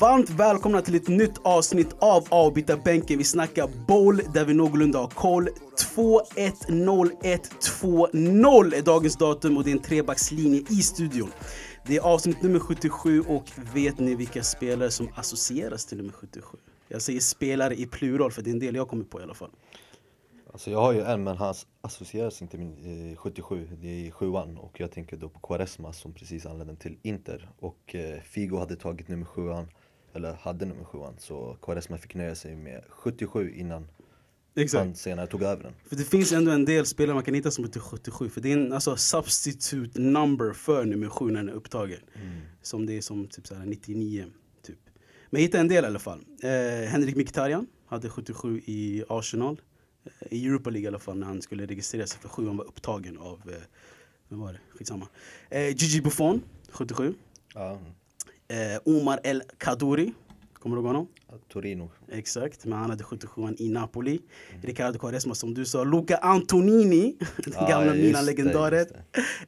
Varmt välkomna till ett nytt avsnitt av Avbytarbänken. Vi snackar boll där vi någorlunda har koll. 2-1-0-1-2-0 är dagens datum och det är en trebackslinje i studion. Det är avsnitt nummer 77 och vet ni vilka spelare som associeras till nummer 77? Jag säger spelare i plural för det är en del jag kommer på i alla fall. Alltså jag har ju en men han associeras inte med eh, 77, det är sjuan och jag tänker då på Quaresma som precis anlände till Inter och eh, Figo hade tagit nummer sjuan, eller hade nummer sjuan så Quaresma fick nöja sig med 77 innan Exakt. han senare tog över den. För det finns ändå en del spelare man kan hitta som heter 77 för det är en alltså, substitute number för nummer 7 när den är upptagen. Som det är som typ såhär 99 typ. Men jag hittade en del i alla fall. Eh, Henrik Mkhitaryan hade 77 i Arsenal. I Europa League i alla fall när han skulle registrera sig för 7 han var upptagen av, eh, vem var det? Skitsamma. Eh, Gigi Buffon, 77. Ja, Eh, Omar El Kaddouri, kommer du ihåg honom? Torino. Exakt, men han hade 77 i Napoli. Ricardo Quaresma som du sa, Luca Antonini, den Ja, gamla Milan-legendaren.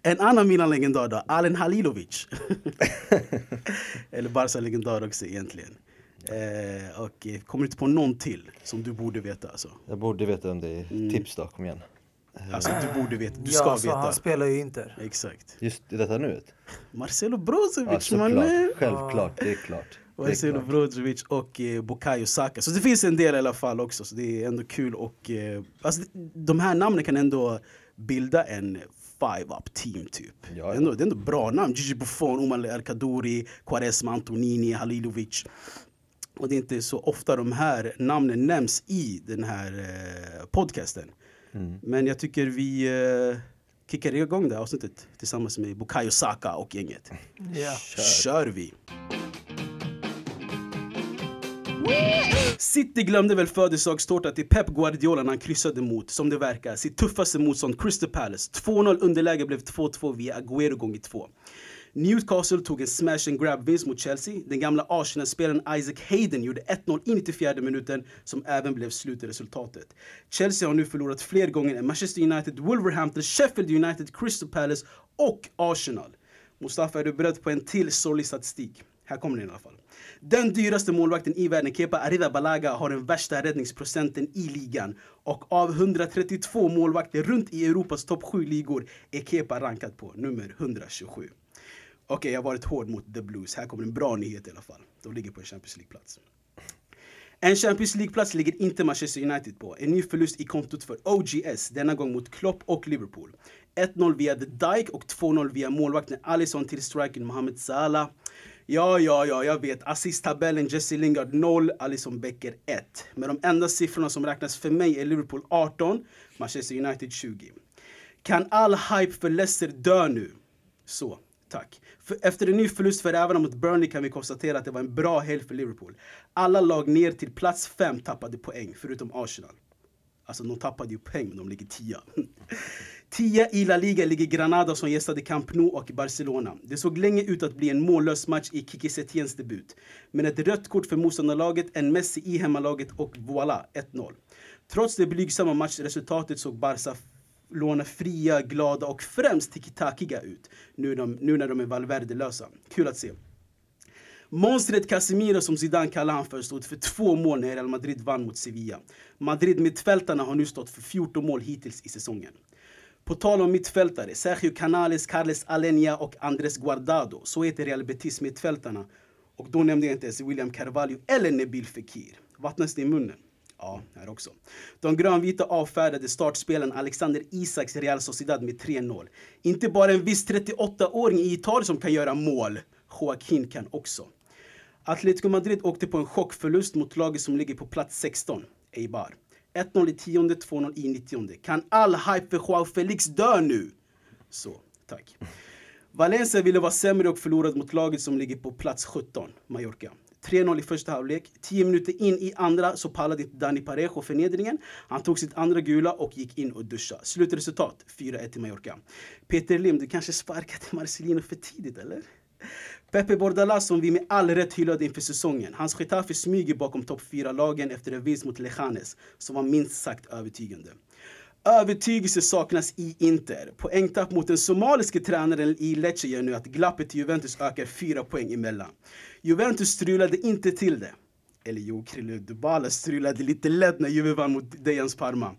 En annan Milan-legendar då, Alen Halilovic. Eller Barca-legendar också egentligen. Eh, och eh, kommer inte på någon till som du borde veta alltså? Jag borde veta om det är. Mm. Tips då, kom igen. Alltså du borde veta, du ska ja, så veta. han spelar ju Inter. Exakt. Just i detta nuet? Marcelo Ja, Brozovic såklart. mannen! Självklart, det är klart. Det Marcelo. Brozovic och eh, Bukayo Saka. Så det finns en del i alla fall också, så det är ändå kul. Och, eh, alltså, de här namnen kan ändå bilda en five-up team typ. Ja, Det, ja. är ändå, det är ändå bra namn. Gigi Buffon, Omar El Kaddouri, Quaresma, Antonini, Halilovic. Och det är inte så ofta de här namnen nämns i den här eh, podcasten. Mm. Men jag tycker vi eh, kickar igång det här avsnittet tillsammans med Bukayo Saka och gänget. Ja. Kör vi! City glömde väl födelsedagstårta till Pep Guardiola när han kryssade mot, som det verkar, sitt tuffaste motstånd Crystal Palace. 2-0 underläge blev 2-2 via Agüero gånger 2. Newcastle tog en smash and grab vinst mot Chelsea. Den gamla Arsenal-spelaren Isaac Hayden gjorde 1-0 in i 94 minuten som även blev slutresultatet. Chelsea har nu förlorat fler gånger än Manchester United, Wolverhampton, Sheffield United, Crystal Palace och Arsenal. Mustafa, är du beredd på en till sorglig statistik? Här kommer den i alla fall. Den dyraste målvakten i världen, Kepa Arrizabalaga, har den värsta räddningsprocenten i ligan. Och av 132 målvakter runt i Europas topp 7 ligor är Kepa rankad på nummer 127. Okej, jag har varit hård mot The Blues. Här kommer en bra nyhet i alla fall. De ligger på en Champions League-plats. En Champions League-plats ligger inte Manchester United på. En ny förlust i kontot för OGS, denna gång mot Klopp och Liverpool. 1-0 via The Dijk och 2-0 via målvakten Alisson till strikern Mohamed Salah. Ja, ja, ja, jag vet. Assist-tabellen Jesse Lingard 0, Alisson Becker 1. Men de enda siffrorna som räknas för mig är Liverpool 18, Manchester United 20. Kan all hype för Leicester dö nu? Så, tack. För efter en ny förlust för rävarna mot Burnley kan vi konstatera att det var en bra helg för Liverpool. Alla lag ner till plats fem tappade poäng, förutom Arsenal. Alltså de tappade ju poäng, men de ligger tia. Tia i La Liga ligger Granada som gästade Camp Nou och Barcelona. Det såg länge ut att bli en mållös match i Kiki Setiens debut. Men ett rött kort för motståndarlaget, en Messi i hemmalaget och voilà, 1-0. Trots det blygsamma matchresultatet såg Barca låna fria, glada och främst tiki-takiga ut. Nu, de, nu när de är Valverde-lösa. Kul att se. Monstret Casemiro som Zidane kallar han för stod för två mål när Real Madrid vann mot Sevilla. Madrid-mittfältarna har nu stått för 14 mål hittills i säsongen. På tal om mittfältare, Sergio Canales, Carles Alenia och Andres Guardado. Så heter Real Betis mittfältarna. Och då nämnde jag inte ens William Carvalho eller Nebil Fekir. Vattnas det i munnen? Ja, här också. De grönvita avfärdade startspelaren Alexander Isaks Real Sociedad med 3-0. Inte bara en viss 38-åring i Italien som kan göra mål. Joaquin kan också. Atletico Madrid åkte på en chockförlust mot laget som ligger på plats 16, Eibar. 1-0 i tionde, 2-0 i 90 Kan all hype för Joao Felix dö nu? Så, tack. Valencia ville vara sämre och förlorade mot laget som ligger på plats 17, Mallorca. 3-0 i första halvlek. 10 minuter in i andra så pallade Dani Parejo förnedringen. Han tog sitt andra gula och gick in och duschade. Slutresultat 4-1 till Mallorca. Peter Lim, du kanske sparkade Marcelino för tidigt eller? Pepe Bordalas som vi med all rätt hyllade inför säsongen. Hans Getafe smyger bakom topp 4-lagen efter en vinst mot Lejanes som var minst sagt övertygande. Övertygelse saknas i Inter. Poängtapp mot den somaliske tränaren i Lecce gör nu att glappet till Juventus ökar fyra poäng emellan. Juventus strulade inte till det. Eller jo, Krille Dybala strulade lite lätt när Juve vann mot Dejans Parma.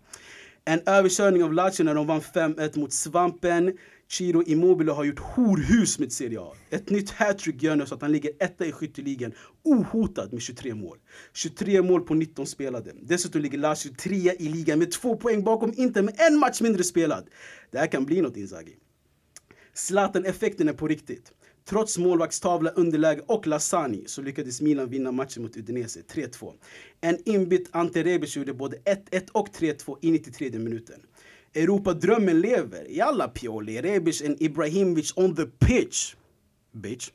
En överkörning av Lazio när de vann 5-1 mot Svampen. Ciro Immobile har gjort horhus med Serie A. Ett nytt hattrick gör nu så att han ligger etta i skytteligan ohotad med 23 mål. 23 mål på 19 spelade. Dessutom ligger Lazio trea i ligan med två poäng bakom Inter med en match mindre spelad. Det här kan bli något Inzaghi. Zlatan-effekten är på riktigt. Trots målvaktstavla, underläge och Lasani så lyckades Milan vinna matchen mot Udinese 3-2. En inbytt Ante Rebic gjorde både 1-1 och 3-2 i 93 minuten. Europadrömmen lever. Jalla Pioli, Rebic and Ibrahimovic on the pitch. Bitch.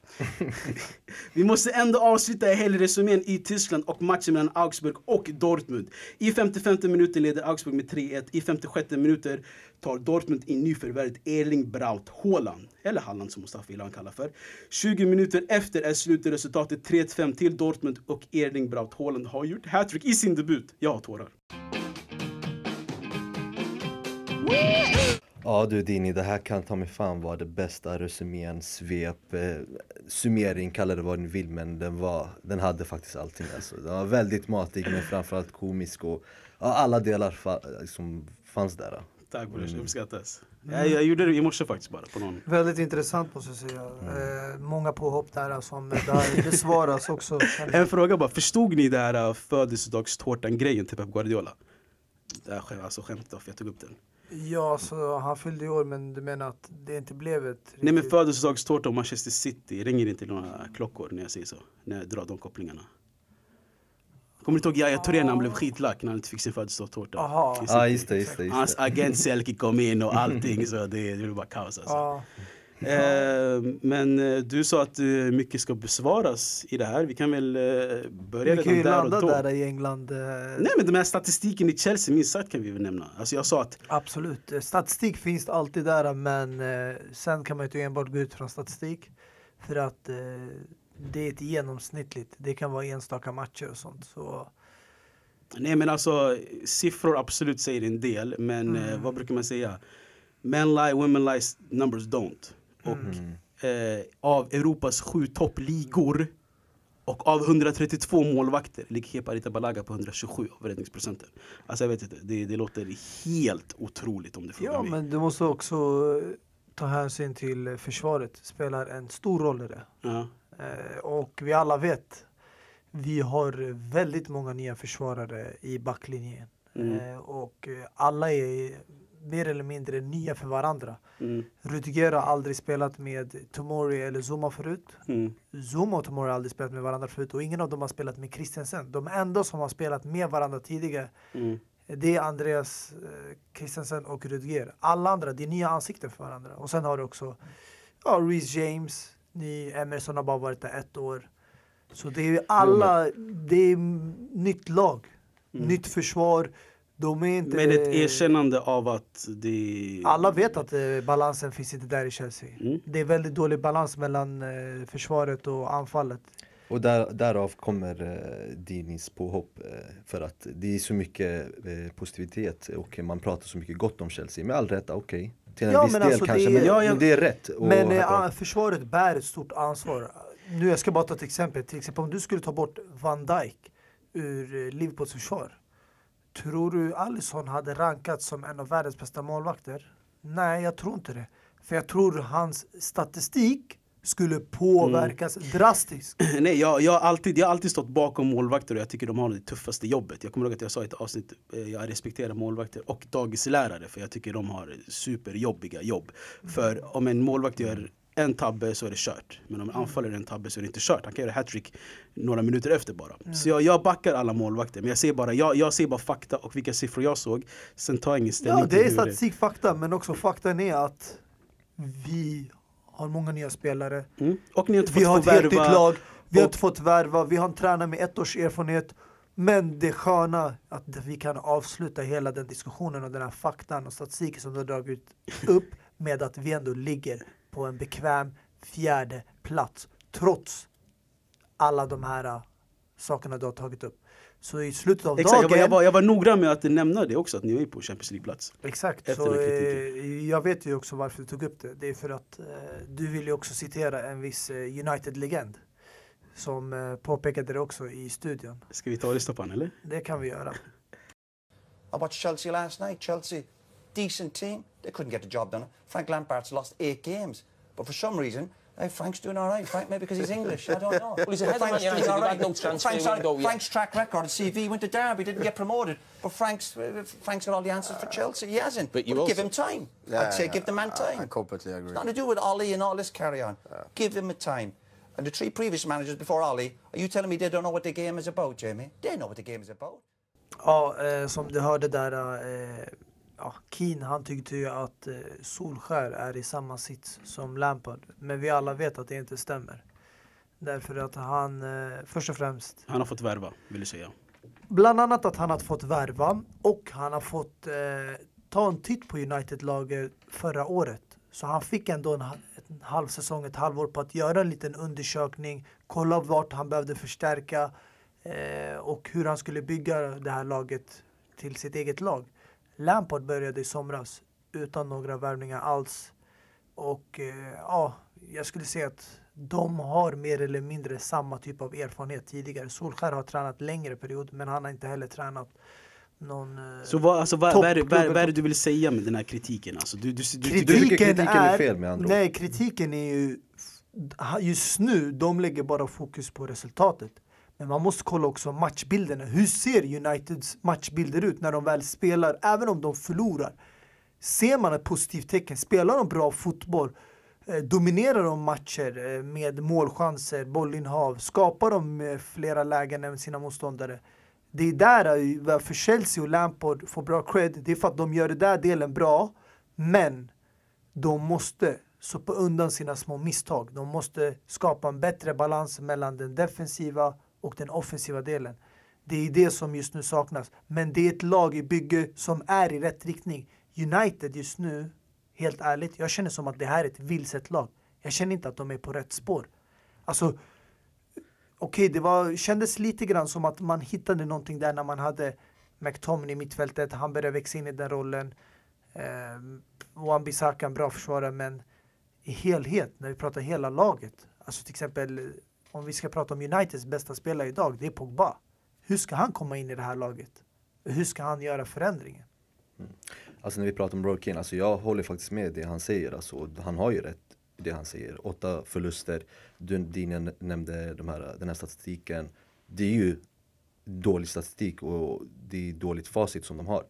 Vi måste ändå avsluta helgresumén i Tyskland och matchen mellan Augsburg och Dortmund. I 55 minuter leder Augsburg med 3-1. I 56 minuter tar Dortmund in nyförvärvet Erling Braut Haaland. Eller Halland som Mustafa Ilan kallar för. 20 minuter efter är slutresultatet 3-5 till Dortmund och Erling Braut Haaland har gjort hattrick i sin debut. Jag har tårar. Ja du Dini, det här kan ta mig fan vara det bästa resumén, svep, eh, summering, kalla det vad ni vill men den, var, den hade faktiskt allting alltså. Den var väldigt matig men framförallt komisk och ja, alla delar fa liksom fanns där. Tack brors, mm. uppskattas. Jag, jag gjorde det i morse faktiskt bara på någon. Väldigt intressant måste jag säga. Mm. Eh, många påhopp där som där besvaras också. En fråga bara, förstod ni det här äh, födelsedagstårtan grejen till Pep Guardiola? Det här, alltså skämt för jag tog upp den. Ja, så han fyllde i år men du menar att det inte blev ett riktigt... Nej men födelsedagstårta och Manchester City, ringer inte några klockor när jag säger så? När jag drar de kopplingarna. Kommer du ihåg Yahya Touré när han blev skitlack när han inte fick sin födelsedagstårta? Ja ah, just det, just det, just det. Hans agent Selke kom in och allting så det, det var bara kaos alltså. Ah. Eh, men eh, du sa att eh, mycket ska besvaras i det här. Vi kan väl eh, börja vi redan där och då. Vi kan ju landa där i England. Eh. Nej men den här statistiken i Chelsea, minst sagt kan vi väl nämna. Alltså jag sa att... Absolut, statistik finns alltid där men sen kan man ju inte enbart gå ut från statistik. För att det är ett genomsnittligt, det kan vara enstaka matcher och sånt. Så... Nej men alltså siffror absolut säger en del men mm. vad brukar man säga? Men lie, women lie, numbers don't. Och mm. eh, av Europas sju toppligor och av 132 målvakter ligger Kepa Arrizabalaga på 127 av räddningsprocenten. Alltså jag vet inte, det, det låter helt otroligt om det frågar Ja, mig. men du måste också ta hänsyn till försvaret. spelar en stor roll i det. Ja. Eh, och vi alla vet, vi har väldigt många nya försvarare i backlinjen. Mm. Eh, och alla är mer eller mindre nya för varandra. Mm. Rudiger har aldrig spelat med Tomori eller Zuma förut. Mm. Zuma och Tomori har aldrig spelat med varandra förut och ingen av dem har spelat med Christensen. De enda som har spelat med varandra tidigare mm. det är Andreas eh, Christensen och Rudiger. Alla andra, det är nya ansikten för varandra. Och sen har du också ja, Reece James, ny Emerson har bara varit där ett år. Så det är alla, det är nytt lag, mm. nytt försvar inte... Med ett erkännande av att det... Alla vet att eh, balansen finns inte där i Chelsea. Mm. Det är väldigt dålig balans mellan eh, försvaret och anfallet. Och där, därav kommer eh, Dinis påhopp eh, för att det är så mycket eh, positivitet och man pratar så mycket gott om Chelsea. Med all rätt, okej. Okay. Till en ja, viss del alltså kanske, det är, men, ja, ja, men det är rätt. Men äh, försvaret bär ett stort ansvar. Nu jag ska bara ta ett exempel. Till exempel om du skulle ta bort Van Dijk ur Liverpools försvar. Tror du Alisson hade rankats som en av världens bästa målvakter? Nej, jag tror inte det. För jag tror hans statistik skulle påverkas mm. drastiskt. Nej, jag, jag, har alltid, jag har alltid stått bakom målvakter och jag tycker de har det tuffaste jobbet. Jag kommer ihåg att jag sa i ett avsnitt, eh, jag respekterar målvakter och dagislärare för jag tycker de har superjobbiga jobb. Mm. För om en målvakt gör en tabbe så är det kört. Men om en anfallare gör en tabbe så är det inte kört. Han kan göra hattrick några minuter efter bara. Mm. Så jag, jag backar alla målvakter. Men jag ser, bara, jag, jag ser bara fakta och vilka siffror jag såg. Sen tar jag ingen ställning Ja, det är statistik, fakta. Men också faktan är att vi har många nya spelare. Mm. Och ni har inte fått vi har ett helt nytt lag. Vi har inte fått värva. Vi har en tränare med ett års erfarenhet. Men det sköna att vi kan avsluta hela den diskussionen och den här faktan och statistiken som du har dragit upp med att vi ändå ligger på en bekväm fjärde plats. Trots alla de här uh, sakerna du har tagit upp. Så i slutet av Exakt, dagen... jag var, jag, var, jag var noggrann med att nämna det också, att ni är på Champions League-plats. Exakt, Efter så, eh, jag vet ju också varför du tog upp det. Det är för att eh, du vill ju också citera en viss eh, United-legend. Som eh, påpekade det också i studion. Ska vi ta och lyssna på honom eller? Det kan vi göra. I watched Chelsea last night. Chelsea, decent team. They couldn't get the job done. Frank Lampard's lost eight games. But for some reason, hey, Frank's doing all right. Frank, maybe because he's English. I don't know. Well, he's ahead of Frank's Man United. doing all They've right. had no transfer Frank's, window yet. Frank's track record, CV, went to Derby, didn't get promoted. But Frank's, Frank's got all the answers for Chelsea. He hasn't. But you Well, give him time. I'd say give the man time. I completely agree. It's nothing to do with Ollie and all this carry on. Give him a time. And the three previous managers before Ollie, are you telling me they don't know what the game is about, Jamie? They know what the game is about. Ja, eh, som du hörde där. Eh, ja, Keane han tyckte ju att eh, Solskär är i samma sits som Lampard. Men vi alla vet att det inte stämmer. Därför att han eh, först och främst Han har fått värva, vill du säga. Bland annat att han har fått värva och han har fått eh, ta en titt på United-laget förra året. Så han fick ändå en, en halv säsong, ett halvår på att göra en liten undersökning, kolla vart han behövde förstärka eh, och hur han skulle bygga det här laget till sitt eget lag. Lampard började i somras utan några värvningar alls. Och eh, ja, jag skulle säga att de har mer eller mindre samma typ av erfarenhet tidigare. Solskär har tränat längre period men han har inte heller tränat någon... eh, Så vad, alltså, vad, vad, är, vad, vad är det du vill säga med den här kritiken? Alltså, du, du, du, tycker kritiken är fel, med andra? Nej, kritiken är ju... Just nu, de lägger bara fokus på resultatet. Men man måste kolla också matchbilderna. Hur ser Uniteds matchbilder ut när de väl spelar, även om de förlorar? Ser man ett positivt tecken? Spelar de bra fotboll? Eh, dominerar de matcher eh, med målchanser, bollinnehav? Skapar de eh, flera lägen än sina motståndare? Det är där varför Chelsea och Lampard får bra cred. Det är för att de gör den där delen bra. Men de måste sopa undan sina små misstag. De måste skapa en bättre balans mellan den defensiva och den offensiva delen. Det är det som just nu saknas. Men det är ett lag i bygge som är i rätt riktning. United just nu, helt ärligt, jag känner som att det här är ett vilset lag. Jag känner inte att de är på rätt spår. Alltså, okej, det var, kändes lite grann som att man hittade någonting där när man hade McTominay i mittfältet. Han började växa in i den rollen. Eh, Wan-Bissaka en bra försvarare, men i helhet, när vi pratar hela laget. Alltså till exempel, om vi ska prata om Uniteds bästa spelare idag, det är Pogba. Hur ska han komma in i det här laget? Hur ska han göra förändringen? Mm. Alltså när vi pratar om Roy Keane, alltså jag håller faktiskt med det han säger. Alltså, han har ju rätt i det han säger. Åtta förluster, Dundin nämnde de här, den här statistiken. Det är ju dålig statistik och det är dåligt facit som de har.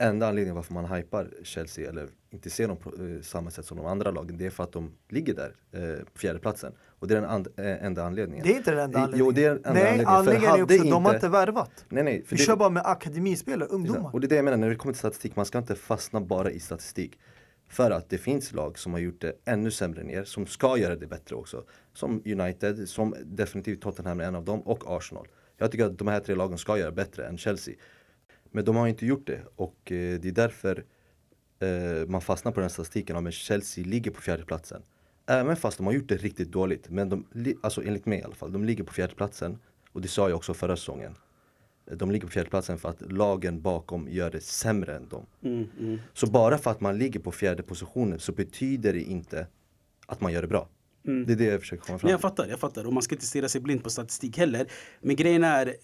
Enda anledningen varför man hypar Chelsea eller inte ser dem på eh, samma sätt som de andra lagen det är för att de ligger där eh, på fjärdeplatsen. Och det är den and, eh, enda anledningen. Det är inte den enda anledningen. Jo, det är den enda Nej, anledningen. Anledningen är också att de har inte värvat. Nej, nej. För Vi det, kör bara med akademispelare, ungdomar. och det är det jag menar, när det kommer till statistik, man ska inte fastna bara i statistik. För att det finns lag som har gjort det ännu sämre än er, som ska göra det bättre också. Som United, som definitivt Tottenham är en av dem, och Arsenal. Jag tycker att de här tre lagen ska göra bättre än Chelsea. Men de har inte gjort det och eh, det är därför eh, man fastnar på den statistiken om att Chelsea ligger på fjärdeplatsen. Även fast de har gjort det riktigt dåligt, men de, alltså enligt mig i alla fall, de ligger på fjärdeplatsen. Och det sa jag också förra säsongen. De ligger på fjärdeplatsen för att lagen bakom gör det sämre än dem. Mm, Så bara för att man ligger på fjärde positionen så betyder det inte att man gör det bra. Det är det jag försöker komma fram Nej, jag till. fattar, jag fattar. Och man ska inte stirra sig blind på statistik heller. Men grejen är,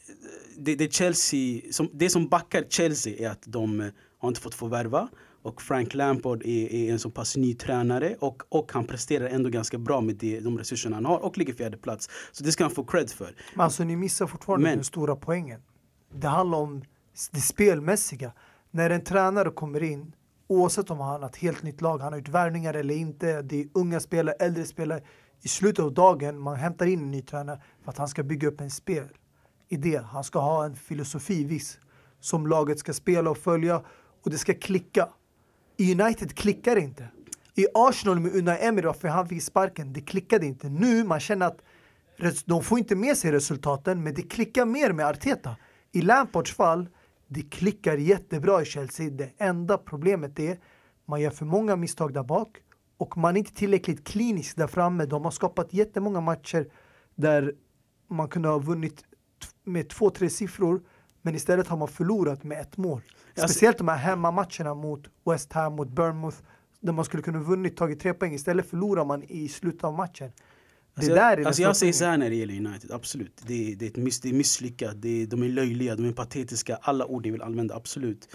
det, det, Chelsea, som, det som backar Chelsea är att de eh, har inte fått förvärva. Och Frank Lampard är, är en så pass ny tränare och, och han presterar ändå ganska bra med det, de resurserna han har och ligger fjärde plats. Så det ska han få cred för. Men alltså ni missar fortfarande Men- den stora poängen. Det handlar om det spelmässiga. När en tränare kommer in, oavsett om han har ett helt nytt lag, han har gjort värvningar eller inte, det är unga spelare, äldre spelare. I slutet av dagen, man hämtar in en ny tränare för att han ska bygga upp en spelidé. Han ska ha en filosofi viss som laget ska spela och följa och det ska klicka. I United klickar det inte. I Arsenal med Unai Emery, varför han fick sparken, det klickade inte. Nu man känner att de får inte med sig resultaten, men det klickar mer med Arteta. I Lampards fall, det klickar jättebra i Chelsea. Det enda problemet är man gör för många misstag där bak och man är inte tillräckligt klinisk där framme. De har skapat jättemånga matcher där man kunde ha vunnit med två, tre siffror men istället har man förlorat med ett mål. Speciellt de här hemmamatcherna mot West Ham, mot Bournemouth där man skulle kunna vunnit, tagit tre poäng. Istället förlorar man i slutet av matchen. Det Alltså, där är jag, den alltså jag säger så här när det gäller United, absolut. Det är, det är, ett miss, det är misslyckat, det är, de är löjliga, de är patetiska, alla ord jag vill använda, absolut.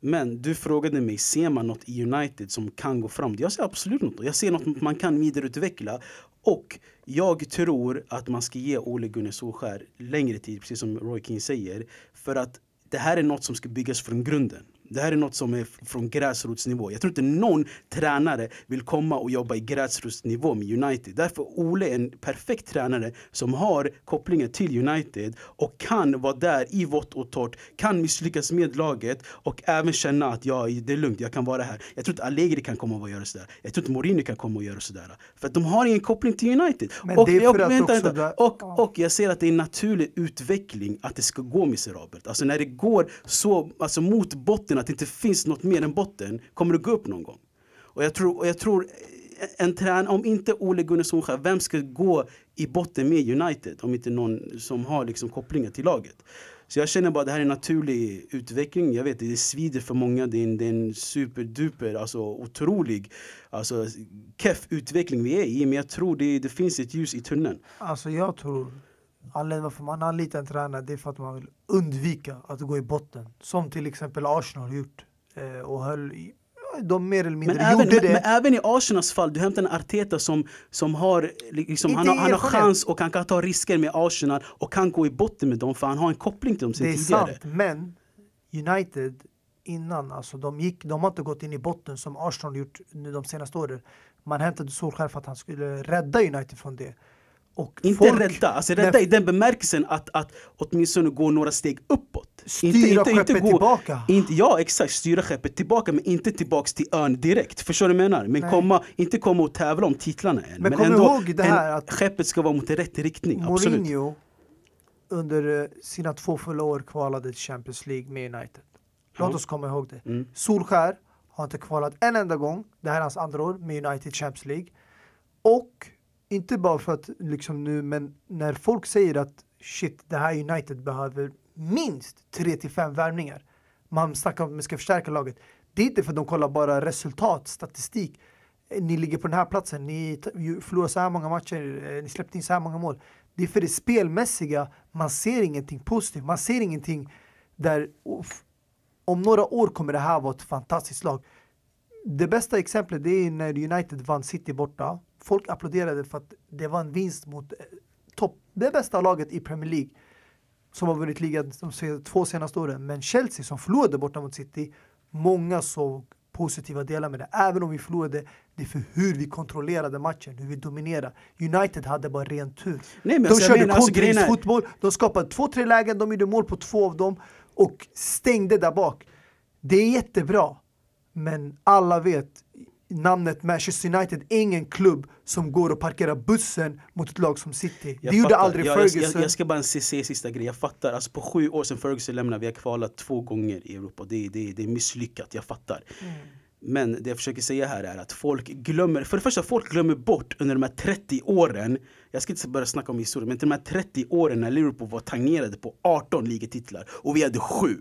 Men du frågade mig, ser man något i United som kan gå framåt? Jag ser absolut något. Jag ser något man kan vidareutveckla. Och jag tror att man ska ge Ole Gunnar Solskär längre tid, precis som Roy King säger. För att det här är något som ska byggas från grunden. Det här är något som är från gräsrotsnivå. Jag tror inte någon tränare vill komma och jobba i gräsrotsnivå med United. Därför är Ole en perfekt tränare som har kopplingar till United och kan vara där i vått och torrt, kan misslyckas med laget och även känna att ja, det är lugnt, jag kan vara här. Jag tror inte Allegri kan komma och göra sådär. Jag tror inte Mourinho kan komma och göra sådär. För att de har ingen koppling till United. Men och, är jag, vänta, vänta. och jag ser att det är en naturlig utveckling att det ska gå miserabelt. Alltså när det går så, alltså mot botten, att det inte finns något mer än botten, kommer att gå upp någon gång. Och jag tror, och jag tror eh, en trän, om inte Ole Gunnar Solskjaer, vem ska gå i botten med United? Om inte någon som har liksom kopplingar till laget. Så jag känner bara att det här är en naturlig utveckling. Jag vet, det svider för många. Det är en, det är en superduper, alltså otrolig, alltså keff utveckling vi är i. Men jag tror det, det finns ett ljus i tunneln. Alltså jag tror anledningen varför man anlitar en tränare det är för att man vill undvika att gå i botten. Som till exempel Arsenal har gjort. Eh, och höll i, de mer eller mindre Men även, gjorde men, det. men även i Arsenals fall, du hämtar en Arteta som, som har, liksom, han, har, han har chans och han kan ta risker med Arsenal och kan gå i botten med dem för han har en koppling till dem sedan det är tidigare. sant, men United innan, alltså de, gick, de har inte gått in i botten som Arsenal gjort nu de senaste åren. Man hämtade Solskjaer för att han skulle rädda United från det. Och Inte folk- rädda, alltså rädda i den bemärkelsen att, att åtminstone gå några steg uppåt. Styra skeppet tillbaka. Inte, ja exakt, styra skeppet tillbaka men inte tillbaks till ön direkt. Förstår du vad jag menar? Men Nej. komma, inte komma och tävla om titlarna än. Men kom ihåg det här en, att- skeppet ska vara mot rätt riktning. Absolut. Mourinho under eh, sina två fulla år kvalade till Champions League med United. Låt Ja. oss komma ihåg det. Mm. Solskär har inte kvalat en enda gång. Det här är hans andra år med United Champions League. Och inte bara för att liksom nu, men när folk säger att shit, det här United behöver minst 3 till 5 värvningar. Man snackar om att man ska förstärka laget. Det är inte för att de kollar bara resultat, statistik. Ni ligger på den här platsen, ni förlorar så här många matcher, eh, ni släppte in så här många mål. Det är för det spelmässiga, man ser ingenting positivt, man ser ingenting där om några år kommer det här vara ett fantastiskt lag. Det bästa exemplet det är när United vann City borta. Folk applåderade för att det var en vinst mot eh, topp, det bästa laget i Premier League som har vunnit ligan de två senaste åren. Men Chelsea som förlorade borta mot City, många såg positiva delar med det. Även om vi förlorade, det är för hur vi kontrollerade matchen, hur vi dominerade. United hade bara ren tur. Nej, de alltså, körde menar, alltså, kontringsfotboll, de skapade två, tre lägen, de gjorde mål på två av dem och stängde där bak. Det är jättebra, men alla vet namnet Manchester United ingen klubb som går och parkerar bussen mot ett lag som City. Jag det gjorde fattar. aldrig jag, jag, Ferguson. jag, jag ska bara se, se sista grejen, jag fattar. Alltså på sju år sedan Ferguson lämnade, vi har kvalat två gånger i Europa. Det, det, det är misslyckat, jag fattar. Mm. Men det jag försöker säga här är att folk glömmer, för det första folk glömmer bort under de här 30 åren, jag ska inte börja snacka om historia, men till de här 30 åren när Liverpool var tangerade på 18 ligatitlar och vi hade 7.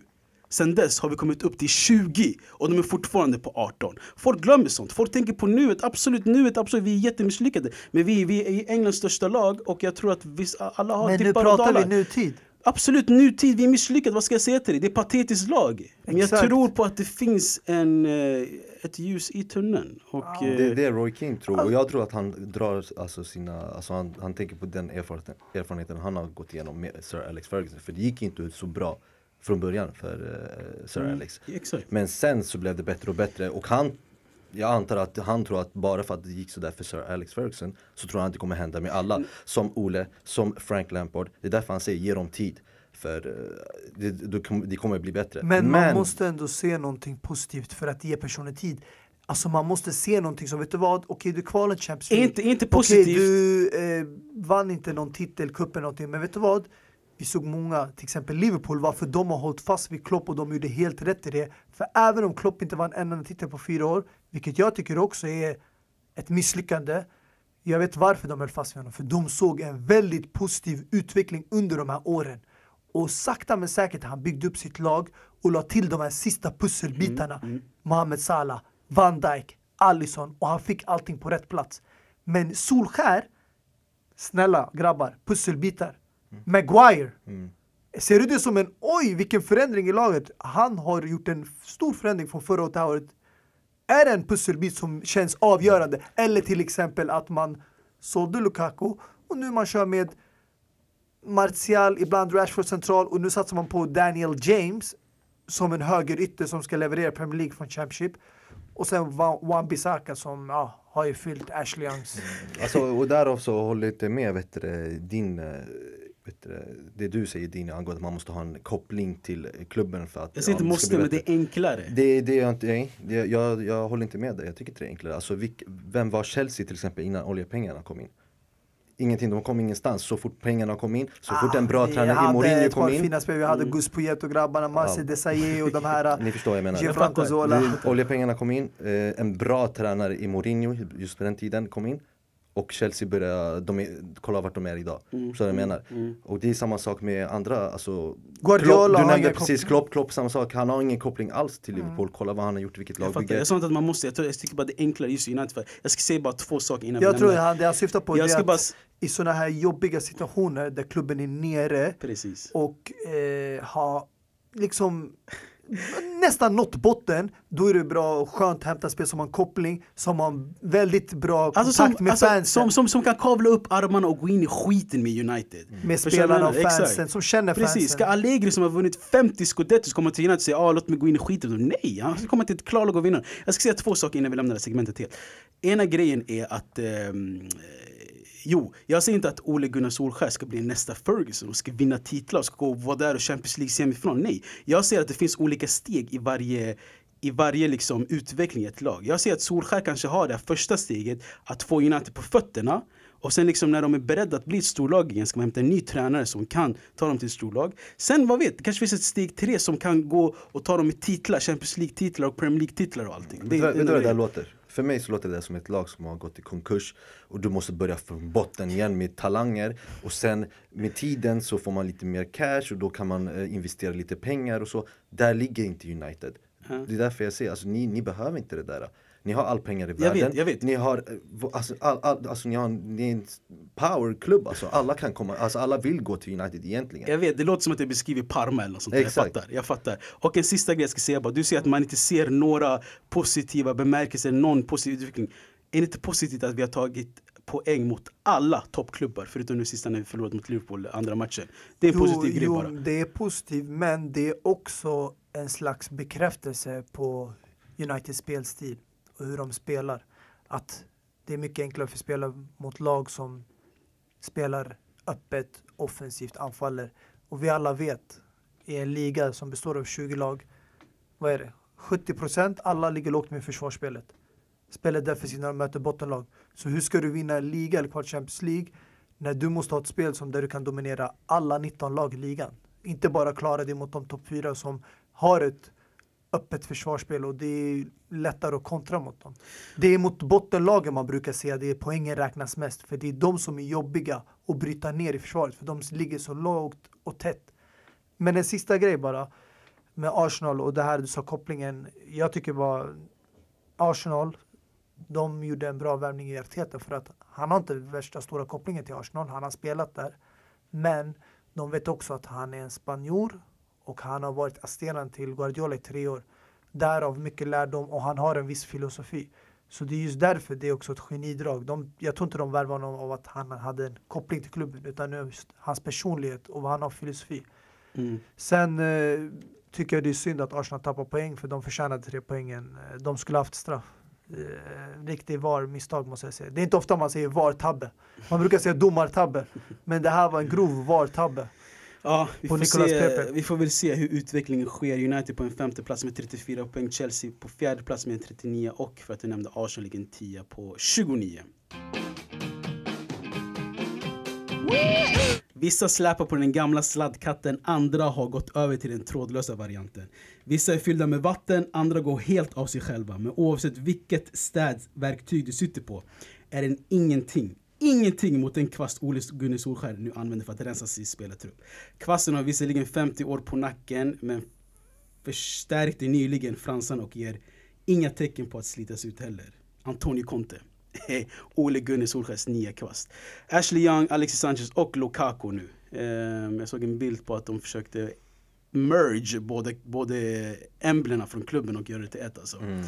Sen dess har vi kommit upp till 20 och de är fortfarande på 18. Folk glömmer sånt. Folk tänker på nuet, absolut nuet, absolut. Vi är jättemisslyckade. Men vi, vi är Englands största lag och jag tror att vi, alla har Men nu dippar och pratar vi nutid. Absolut nutid, vi är misslyckade. Vad ska jag säga till dig? Det är patetiskt lag. Men jag Exakt. tror på att det finns en, eh, ett ljus i tunneln. Och, Ja. eh, Det är det Roy King tror och jag tror att han drar alltså sina, alltså han, han tänker på den erfarenheten, erfarenheten han har gått igenom med Sir Alex Ferguson För det gick inte ut så bra från början för eh, Sir Mm. Alex Exakt. Men sen så blev det bättre och bättre och han jag antar att han tror att bara för att det gick sådär för Sir Alex Ferguson så tror han att det kommer hända med alla. Som Ole, som Frank Lampard. Det är därför han säger ge dem tid. För eh, det, det, kommer- bli bättre. Men, man måste ändå se någonting positivt för att ge personen tid. Alltså man måste se någonting som, vet du vad, okej du kvalade Champions League. inte, inte Okej, positivt. du eh, vann inte någon titel, cupen någonting, men vet du vad? Vi såg många, till exempel Liverpool, varför de har hållit fast vid Klopp och de gjorde helt rätt i det. För även om Klopp inte vann en enda titel på fyra år, vilket jag tycker också är ett misslyckande. Jag vet varför de höll fast vid honom, för de såg en väldigt positiv utveckling under de här åren. Och sakta men säkert han byggde upp sitt lag och la till de här sista pusselbitarna. Mm, mm. Mohamed Salah, Van Dijk, Allison och han fick allting på rätt plats. Men Solskär, snälla grabbar, pusselbitar. Mm. Maguire. Ser du det som en oj vilken förändring i laget? Han har gjort en stor förändring från förra året till. Är det en pusselbit som känns avgörande? Eller till exempel att man sålde Lukaku och nu man kör med Martial, ibland Rashford central och nu satsar man på Daniel James som en högerytter som ska leverera Premier League från Championship. Och sen Wa- Wan-Bissaka som ja, har ju fyllt Ashley Youngs. Alltså, och därav så håller jag inte med vet du, din, eh, det du säger din angående att man måste ha en koppling till klubben för att Jag säger inte ja, måste, men det är enklare. Det, det är inte, nej, det, jag, jag håller inte med dig, jag tycker inte det är enklare. Alltså, vilk, vem var Chelsea till exempel innan oljepengarna kom in? Ingenting, de kom ingenstans. Så fort pengarna kom in, så fort en bra Ah, vi tränare i hade Mourinho kom in. fina spel. Vi hade Gus Poyet och grabbarna, Marcel Ja. Desailly och de här. Ni förstår vad jag menar. Gianfranco. Zola. Oljepengarna kom in, eh, en bra tränare i Mourinho just på den tiden kom in. Och Chelsea började, de är, kolla vart de är idag. Mm, Så jag menar. Och det är samma sak med andra, alltså Guardiola Klopp, Du nämnde precis Klopp, Klopp samma sak. Han har ingen koppling alls till Liverpool. Kolla vad han har gjort, vilket Jag fattar. lagbygge. Jag sa inte att man måste, jag, tror, jag tycker bara det är enklare just United. För jag ska säga bara två saker innan Jag tror han, det han syftar på Jag det är att bara i sådana här jobbiga situationer där klubben är nere Precis. och eh, har liksom nästan nått botten, då är det bra och skönt att hämta spel som har en koppling, som har en väldigt bra kontakt Alltså som, med alltså, fansen. som, som, som kan kavla upp armarna och gå in i skiten med United. med Förstår du spelarna och fansen, Exakt. som känner Precis, fansen. ska Allegri som har vunnit 50 scudettos komma till United och säga ah, låt mig gå in i skiten? Nej, han ska komma till ett klarlag och vinna. Jag ska säga två saker innan vi lämnar det segmentet helt. Ena grejen är att eh, Jo, jag säger inte att Ole Gunnar Solskjaer ska bli nästa Ferguson och ska vinna titlar och ska gå och vara där och Champions League semifinal. Nej, jag säger att det finns olika steg i varje i varje liksom utveckling i ett lag. Jag ser att Solskjaer kanske har det första steget att få United på fötterna och sen liksom när de är beredda att bli ett storlag igen ska man hämta en ny tränare som kan ta dem till ett storlag. Sen vad vet, det kanske finns ett steg tre som kan gå och ta dem i titlar, Champions League-titlar och Premier League-titlar och allting. Vad- vet du vad det där låter? För mig så låter det som ett lag som har gått i konkurs och du måste börja från botten igen med talanger och sen med tiden så får man lite mer cash och då kan man eh, investera lite pengar och så. Där ligger inte United. Det är därför jag säger, alltså, ni, ni behöver inte det där. Ni har all pengar i Jag världen. vet, jag vet. Ni har, eh, alltså, all, all, alltså, ni har ni är en powerklubb alltså. Alla kan komma, alltså alla vill gå till United egentligen. Jag vet, det låter som att jag beskriver Parma eller något sånt där. Jag Exakt. fattar, jag fattar. Och en sista grej jag ska säga bara. Du säger att man inte ser några positiva bemärkelser, någon positiv utveckling. Är det inte positivt att vi har tagit poäng mot alla toppklubbar förutom nu sista när vi förlorade mot Liverpool andra matchen? Det är en positiv grej jo, bara. det är positivt, men det är också en slags bekräftelse på Uniteds spelstil och hur de spelar. Att det är mycket enklare för spelare mot lag som spelar öppet, offensivt, anfaller. Och vi alla vet, i en liga som består av 20 lag, vad är det? 70 procent, alla ligger lågt med försvarsspelet. Spelar defensivt när de möter bottenlag. Så hur ska du vinna en liga eller kvart Champions League när du måste ha ett spel som där du kan dominera alla 19 lag i ligan? Inte bara klara dig mot de topp 4 som har ett öppet försvarsspel och det är lättare att kontra mot dem. Det är mot bottenlagen man brukar säga det är poängen räknas mest för det är de som är jobbiga att bryta ner i försvaret för de ligger så lågt och tätt. Men en sista grej bara med Arsenal och det här du sa kopplingen. Jag tycker bara Arsenal, de gjorde en bra värvning i Arteta för att han har inte värsta stora kopplingen till Arsenal. Han har spelat där. Men de vet också att han är en spanjor och han har varit assisterande till Guardiola i tre år. Därav mycket lärdom och han har en viss filosofi. Så det är just därför det är också ett genidrag. De, jag tror inte de värvade honom av att han hade en koppling till klubben utan just hans personlighet och vad han har filosofi. Mm. Sen eh, tycker jag det är synd att Arsenal tappar poäng för de förtjänade tre poängen. Eh, De skulle haft straff. Eh, riktigt VAR-misstag måste jag säga. Det är inte ofta man säger VAR-tabbe. Man brukar säga domartabbe. Men det här var en grov VAR-tabbe. Ja, vi får, se, vi får väl se hur utvecklingen sker. United på en femte plats med 34 poäng, Chelsea på fjärde plats med 39 och för att du nämnde Arsenal ligger en tia på 29. Vissa släpar på den gamla sladdkatten, andra har gått över till den trådlösa varianten. Vissa är fyllda med vatten, andra går helt av sig själva. Men oavsett vilket städverktyg du sitter på är den ingenting, ingenting mot den kvast Ole Gunnar Solskär nu använder för att rensa sin spelartrupp. Kvasten har visserligen 50 år på nacken, men förstärkte nyligen fransarna och ger inga tecken på att slitas ut heller. Antonio Conte. Ole Gunnar Solskjers nya kvast. Ashley Young, Alexis Sanchez och Lukaku nu. Ehm, jag såg en bild på att de försökte merge både, både emblemen från klubben och göra det till ett alltså. Mm.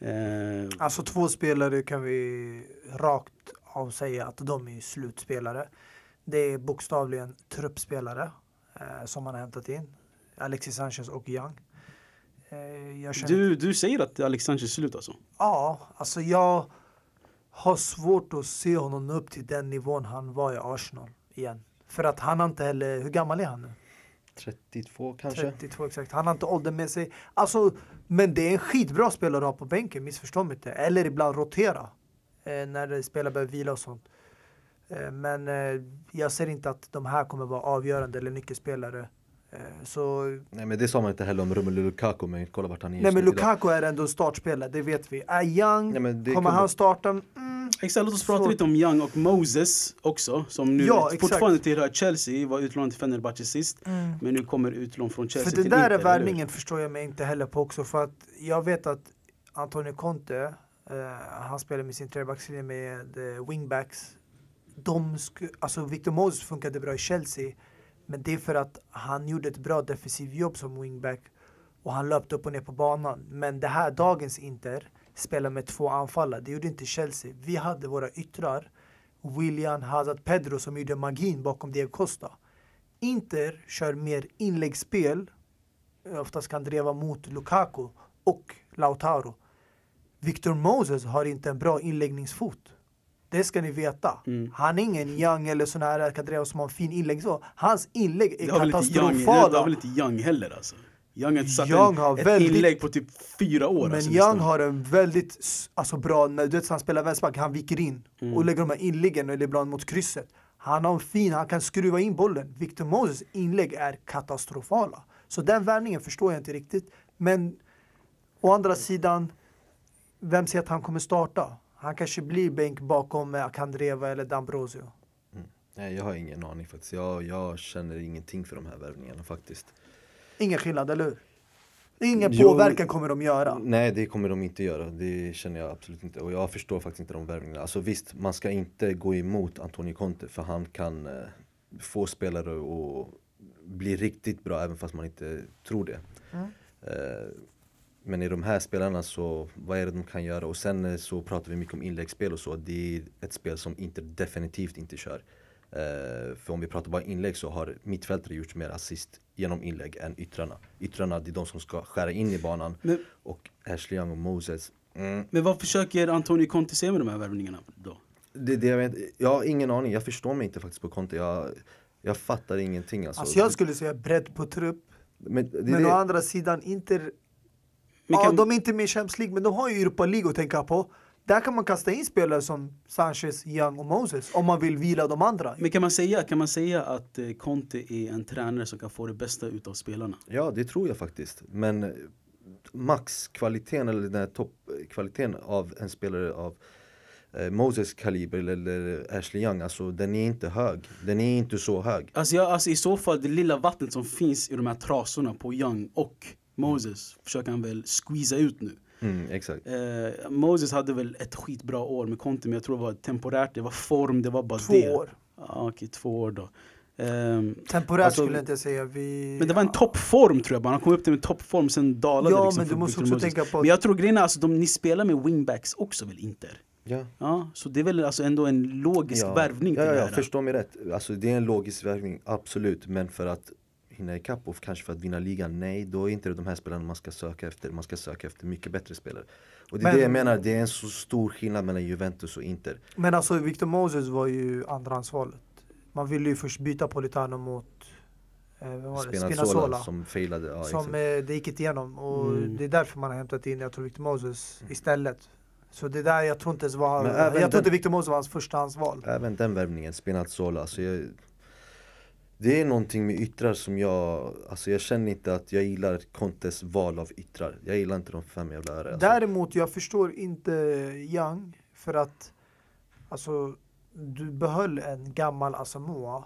Ehm, Alltså två spelare kan vi rakt av säga att de är slutspelare. Det är bokstavligen truppspelare eh, som man har hämtat in. Alexis Sanchez och Young. Eh, jag känner, du, du säger att Alexis Sanchez är slut alltså? Ja, alltså jag har svårt att se honom upp till den nivån han var i Arsenal igen. För att han har inte heller, hur gammal är han nu? 32 kanske? 32 exakt. Han har inte åldern med sig. Alltså, men det är en skitbra spelare att ha på bänken, missförstå mig inte. Eller ibland rotera. Eh, när spelare behöver vila och sånt. Eh, men eh, jag ser inte att de här kommer vara avgörande eller nyckelspelare. Eh, så, Nej men det sa man inte heller om Romelu Lukaku men kolla vart han är nej men nu idag. Lukaku är ändå startspelare, det vet vi. Är Young, Nej, men det kommer kunde- han starta? Mm, Exakt, låt oss prata lite om Young och Moses också. Som nu Ja, fortfarande tillhör Chelsea, var utlånad till Fenerbahce sist. mm. Men nu kommer utlån från Chelsea För det till där Inter, är eller hur? värvningen förstår jag mig inte heller på också för att jag vet att Antonio Conte, Eh, han spelar med sin trebackslinje med uh, wingbacks. De alltså Victor Moses funkade bra i Chelsea men det är för att han gjorde ett bra defensivt jobb som wingback och han löpte upp och ner på banan. Men det här, dagens Inter, spelar med två anfallare. Det gjorde inte Chelsea. Vi hade våra yttrar, William, Hazard, Pedro som gjorde magin bakom Diego Costa. Inter kör mer inläggsspel, oftast kan driva mot Lukaku och Lautaro. Victor Moses har inte en bra inläggningsfot. Det ska ni veta. Mm. Han är ingen Young eller sån här kan driva som har en fin inlägg så. Hans inlägg är Young, det katastrofala. har väl inte Young heller alltså? Young har satt Young en, har ett väldigt- inlägg på typ fyra år. Men alltså, Young nästan. har en väldigt alltså, bra, när du vet han spelar vänsterback, han viker in Mm. och lägger de här inläggen eller ibland mot krysset. Han har en fin, han kan skruva in bollen. Victor Moses inlägg är katastrofala. Så den värvningen förstår jag inte riktigt. Men å andra sidan, vem säger att han kommer starta? Han kanske blir bänk bakom Akandreva eller Dambrosio. Nej jag har ingen aning faktiskt. Jag, jag känner ingenting för de här värvningarna faktiskt. Ingen skillnad, eller hur? Ingen Jo. påverkan kommer de göra. Nej det kommer de inte göra, det känner jag absolut inte. Och jag förstår faktiskt inte de värvningarna. Alltså visst, man ska inte gå emot Antonio Conte för han kan eh, få spelare att bli riktigt bra även fast man inte tror det. Mm. Eh, men i de här spelarna så, vad är det de kan göra? Och sen eh, så pratar vi mycket om inläggsspel och så. Det är ett spel som Inter definitivt inte kör. Eh, för om vi pratar bara inlägg så har mittfältare gjort mer assist genom inlägg än yttrarna. Yttrarna det är de som ska skära in i banan. Men, Och Ashley Young och Moses. Mm. men vad försöker Antonio Conte se med de här värvningarna då? Det, det, jag, vet, jag har ingen aning, jag förstår mig inte faktiskt på Conte. Jag, jag fattar ingenting alltså. Alltså jag skulle säga bredd på trupp. men det, Men det, å andra sidan, Inter ja, kan- de är inte med i Champions League, men de har ju Europa League att tänka på. Där kan man kasta in spelare som Sanchez, Young och Moses om man vill vila de andra. Men kan man säga, kan man säga att eh, Conte är en tränare som kan få det bästa utav spelarna? Ja, det tror jag faktiskt. Men eh, maxkvaliteten eller den här toppkvaliteten av en spelare av eh, Moses kaliber eller, eller Ashley Young, alltså den är inte hög. Den är inte så hög. Alltså, jag, alltså i så fall, det lilla vattnet som finns i de här trasorna på Young och Moses försöker han väl squeeza ut nu. Mm, exakt. Eh, Moses hade väl ett skitbra år med Conte, men jag tror det var temporärt, det var form, det var bara Två det. år. Ja, okej, två år då. Ehm, Temporärt Alltså- skulle jag inte säga. Vi... men det var en toppform tror jag bara, han kom upp till en toppform, sen dalade Ja, liksom men du måste också tänka på Men jag tror grejen är, alltså, de, ni spelar med wingbacks också väl Inter? Ja. Ja, så det är väl alltså ändå en logisk ja. värvning ja, ja, ja, förstå mig rätt. Alltså det är en logisk värvning, absolut. Men för att hinna ikapp och kanske för att vinna ligan, nej då är inte det de här spelarna man ska söka efter. Man ska söka efter mycket bättre spelare. Och det är Men- det jag menar, det är en så stor skillnad mellan Juventus och Inter. Men alltså Victor Moses var ju andrahandsvalet. Man ville ju först byta Politano mot eh? Spinazzola, Spinazzola. som failade. Ja, som eh, det gick inte igenom och Mm. det är därför man har hämtat in, jag tror Victor Moses istället. Så det där, jag tror inte ens var, jag tror inte Victor Moses var hans förstahandsval. Även den värvningen, Spinazzola, alltså jag, det är någonting med yttrar som jag, alltså jag känner inte att jag gillar Contes val av yttrar. Jag gillar inte de fem jävla öre. Alltså. Däremot, jag förstår inte Young för att alltså, du behöll en gammal Asamoah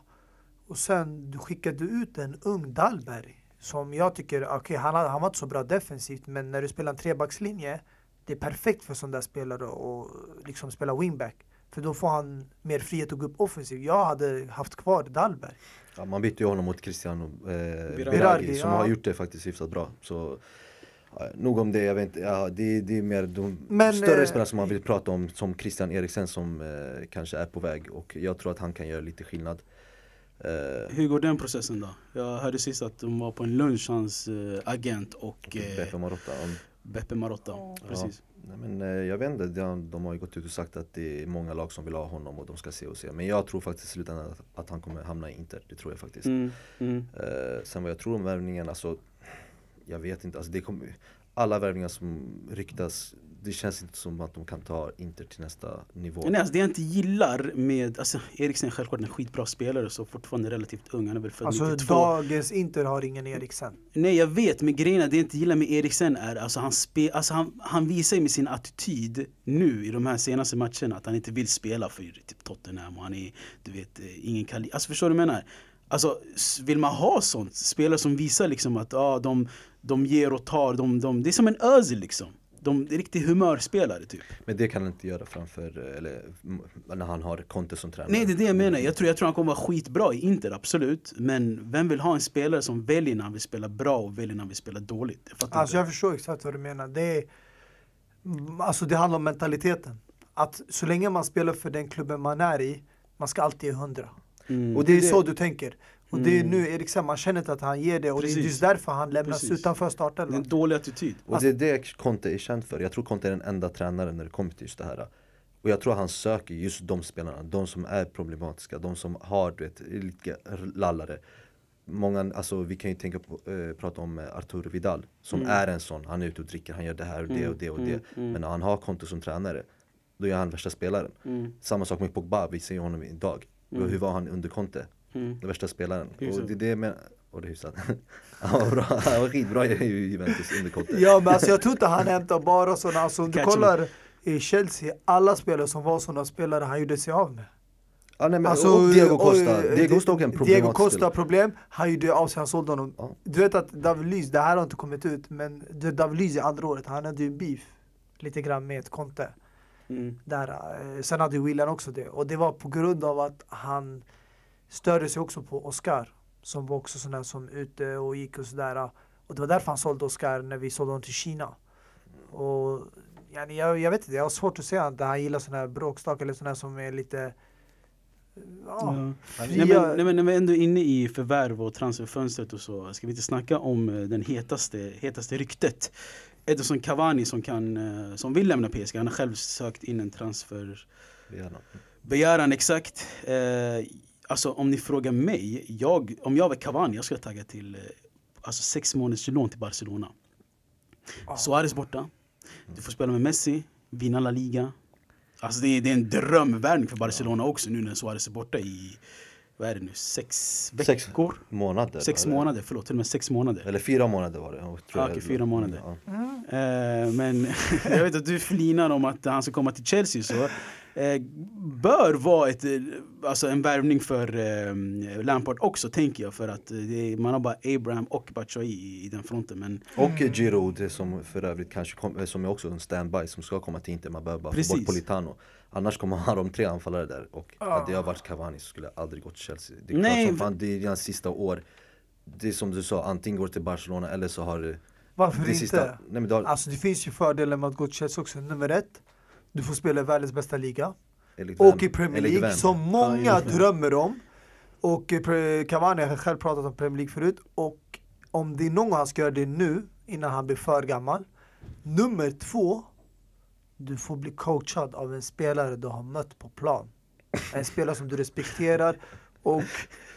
och sen du skickade ut en ung Dahlberg som jag tycker, okej okay, han, han var inte så bra defensivt men när du spelar en trebackslinje det är perfekt för sån där spelare att liksom spela wingback. För då får han mer frihet att gå upp offensivt. Jag hade haft kvar Dahlberg. Ja, man bytte ju honom mot Cristiano eh, Birardi, Birardi som ja. har gjort det faktiskt hyfsat bra. Så, nog om det, jag vet inte, ja, det, det är mer de Men, större eh, spelare som man vill prata om som Christian Eriksen som eh, kanske är på väg och jag tror att han kan göra lite skillnad. Eh, Hur går den processen då? Jag hörde sist att de var på en lunch, hans eh, agent och eh, Beppe Marotta. om- Beppe Marotta. Precis. Nej, men, eh, jag vet inte, de, de har ju gått ut och sagt att det är många lag som vill ha honom och de ska se och se. Men jag tror faktiskt i slutändan att, att han kommer hamna i Inter, det tror jag faktiskt. Mm, mm. Eh, sen vad jag tror om värvningen, alltså jag vet inte, alltså det kommer, alla värvningar som ryktas, det känns inte som att de kan ta Inter till nästa nivå. Nej, alltså det jag inte gillar med, alltså Eriksen är självklart en skitbra spelare så fortfarande relativt ung, han är väl född Alltså 92. dagens Inter har ingen Eriksen. Nej jag vet, men grejen är det jag inte gillar med Eriksen är alltså han, spe, alltså han, han visar ju med sin attityd nu i de här senaste matcherna att han inte vill spela för typ Tottenham och han är, du vet, eh, ingen kali. Alltså förstår du vad jag menar? Alltså vill man ha sånt, spelare som visar liksom att ah, de, de ger och tar, de, de, det är som en Özil liksom. De är riktigt humörspelare typ. Men det kan han inte göra framför, eller när han har Conte som tränare. Nej det är det jag menar, jag tror, jag tror han kommer vara skitbra i Inter, absolut. Men vem vill ha en spelare som väljer när han vill spela bra och väljer när han vill spela dåligt? Jag Alltså inte. jag förstår exakt vad du menar. Det, är, Mm, alltså det handlar om mentaliteten. Att så länge man spelar för den klubben man är i, man ska alltid ge hundra. Mm. Och det är så du tänker. Och det är nu Eriksen, man känner inte att han ger det och det Precis. är just därför han lämnas Precis. utanför Det är startelvan. en dålig attityd. Och det är det Conte är känd för. Jag tror Conte är den enda tränaren när det kommer till just det här. Och jag tror han söker just de spelarna, de som är problematiska, de som har du vet, lite lallare. Många, alltså vi kan ju tänka på, eh, prata om eh, Arturo Vidal som är en sån, han är ute och dricker, han gör det här och det och det och det. Men när han har Conte som tränare, då är han värsta spelaren. Samma sak med Pogba, vi ser honom idag. Hur var han under Conte? Den värsta spelaren. Och det är det med, och det är hyfsat. han var skitbra i Juventus under Conte. Ja men alltså jag tror inte han hämtar bara sådana, alltså om du kollar i Chelsea, alla spelare som var sådana spelare han gjorde sig av med. Ja, nej, men, Alltså, och Diego Costa, och, Diego Costa en Diego Costa spelare. problem, han gjorde av sig, han sålde honom. Ja. Du vet att David Luiz, det här har inte kommit ut, men David Luiz i andra året, han hade ju beef lite grann med Conte. Mm. Där, eh, sen hade ju William också det. Och det var på grund av att han störde sig också på Oscar. Som var också sån där som ute och gick och sådär. Och det var därför han sålde Oscar när vi sålde honom till Kina. Och jag, jag vet inte, jag har svårt att säga att han gillar sån här bråkstak eller sån här som är lite... Ja. Nej, men, nej, men när vi ändå är inne i förvärv och transferfönstret och så, ska vi inte snacka om eh, den hetaste, hetaste ryktet? Edison Cavani som, kan, eh, som vill lämna PSG, han har själv sökt in en transfer Gärna. Begäran exakt. Eh, alltså om ni frågar mig, jag, om jag var Cavani, jag skulle tagga till eh, alltså sex månaders lån till Barcelona. Suarez borta, du får spela med Messi, vinna La Liga. Alltså det är, det är en drömvärvning för Barcelona också nu när Suarez är borta i, vad är det nu, sex Sex veckor? månader. Sex var det. månader, förlåt, till och med sex månader. Eller fyra månader var det. jag tror Ah, okej, fyra månader. Ja. Eh, men jag vet att du flinar om att han ska komma till Chelsea så bör vara ett, eh, alltså en värvning för eh, Lampard också tänker jag för att eh, det är, man har bara Abraham och Batshuayi i, i den fronten men Och eh, Giroud som för övrigt kanske kom, eh, som är också en standby som ska komma till Inter. Man behöver bara få Precis. bort Politano. Annars kommer man ha de tre anfallare där. Och hade jag varit Cavani så skulle jag aldrig gått till Chelsea. Det är Nej, klart som fan, det är hans sista år. Det är som du sa, antingen går till Barcelona eller så har det Varför det inte? sista, nej har, Alltså det finns ju fördelar med att gå till Chelsea också. Nummer ett, du får spela i världens bästa liga. Och i Premier League, som många vem? drömmer om. Och eh, Cavani har själv pratat om Premier League förut. Och om det är någon han ska göra det nu, innan han blir för gammal. Nummer två, du får bli coachad av en spelare du har mött på plan. En spelare som du respekterar. Och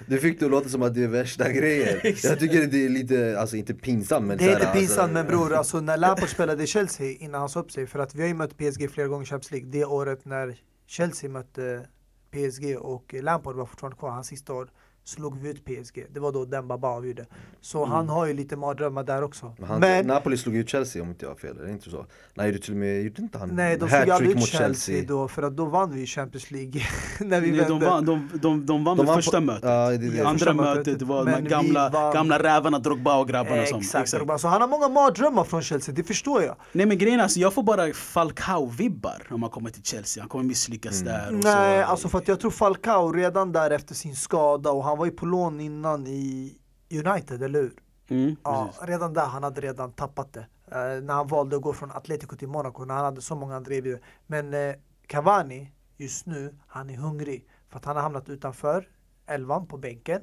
Du fick det att låta som att det är värsta grejen. jag tycker det är lite, alltså inte pinsamt men det är inte här, pinsamt alltså, men bror, alltså när Lampard spelade i Chelsea innan han sa upp sig. För att vi har ju mött PSG flera gånger i Champions League. Det året när Chelsea mötte PSG och Lampard var fortfarande kvar, hans sista år. Slog vi ut PSG. Det var då Demba Ba avgjorde. Så Mm. han har ju lite mardrömmar där också. Men han, Men Napoli slog ut Chelsea om inte jag har fel, är det inte så? Nej, det till och med, gjorde inte han nej, de slog aldrig ut Chelsea, Chelsea? då, för att då vann vi Champions League. när vi Nej, de, vann, de, de, de vann De vann första på- mötet. Ja, det det. Andra första mötet mötet. var de gamla, vann. gamla rävarna, Drogba och grabbarna som... Exakt, så han har många mardrömmar från Chelsea, det förstår jag. Nej men grejen är alltså, jag får bara Falcao-vibbar om man kommer till Chelsea. Han kommer misslyckas där. Och Nej, så, alltså för att jag tror Falcao redan där efter sin skada och han var ju på lån innan i United, eller hur? Mm, Ja, precis. redan där han hade redan tappat det. Eh, när han valde att gå från Atletico till Monaco, när han hade så många andra erbjudanden. Men eh, Cavani, just nu, han är hungrig. För att han har hamnat utanför elvan på bänken.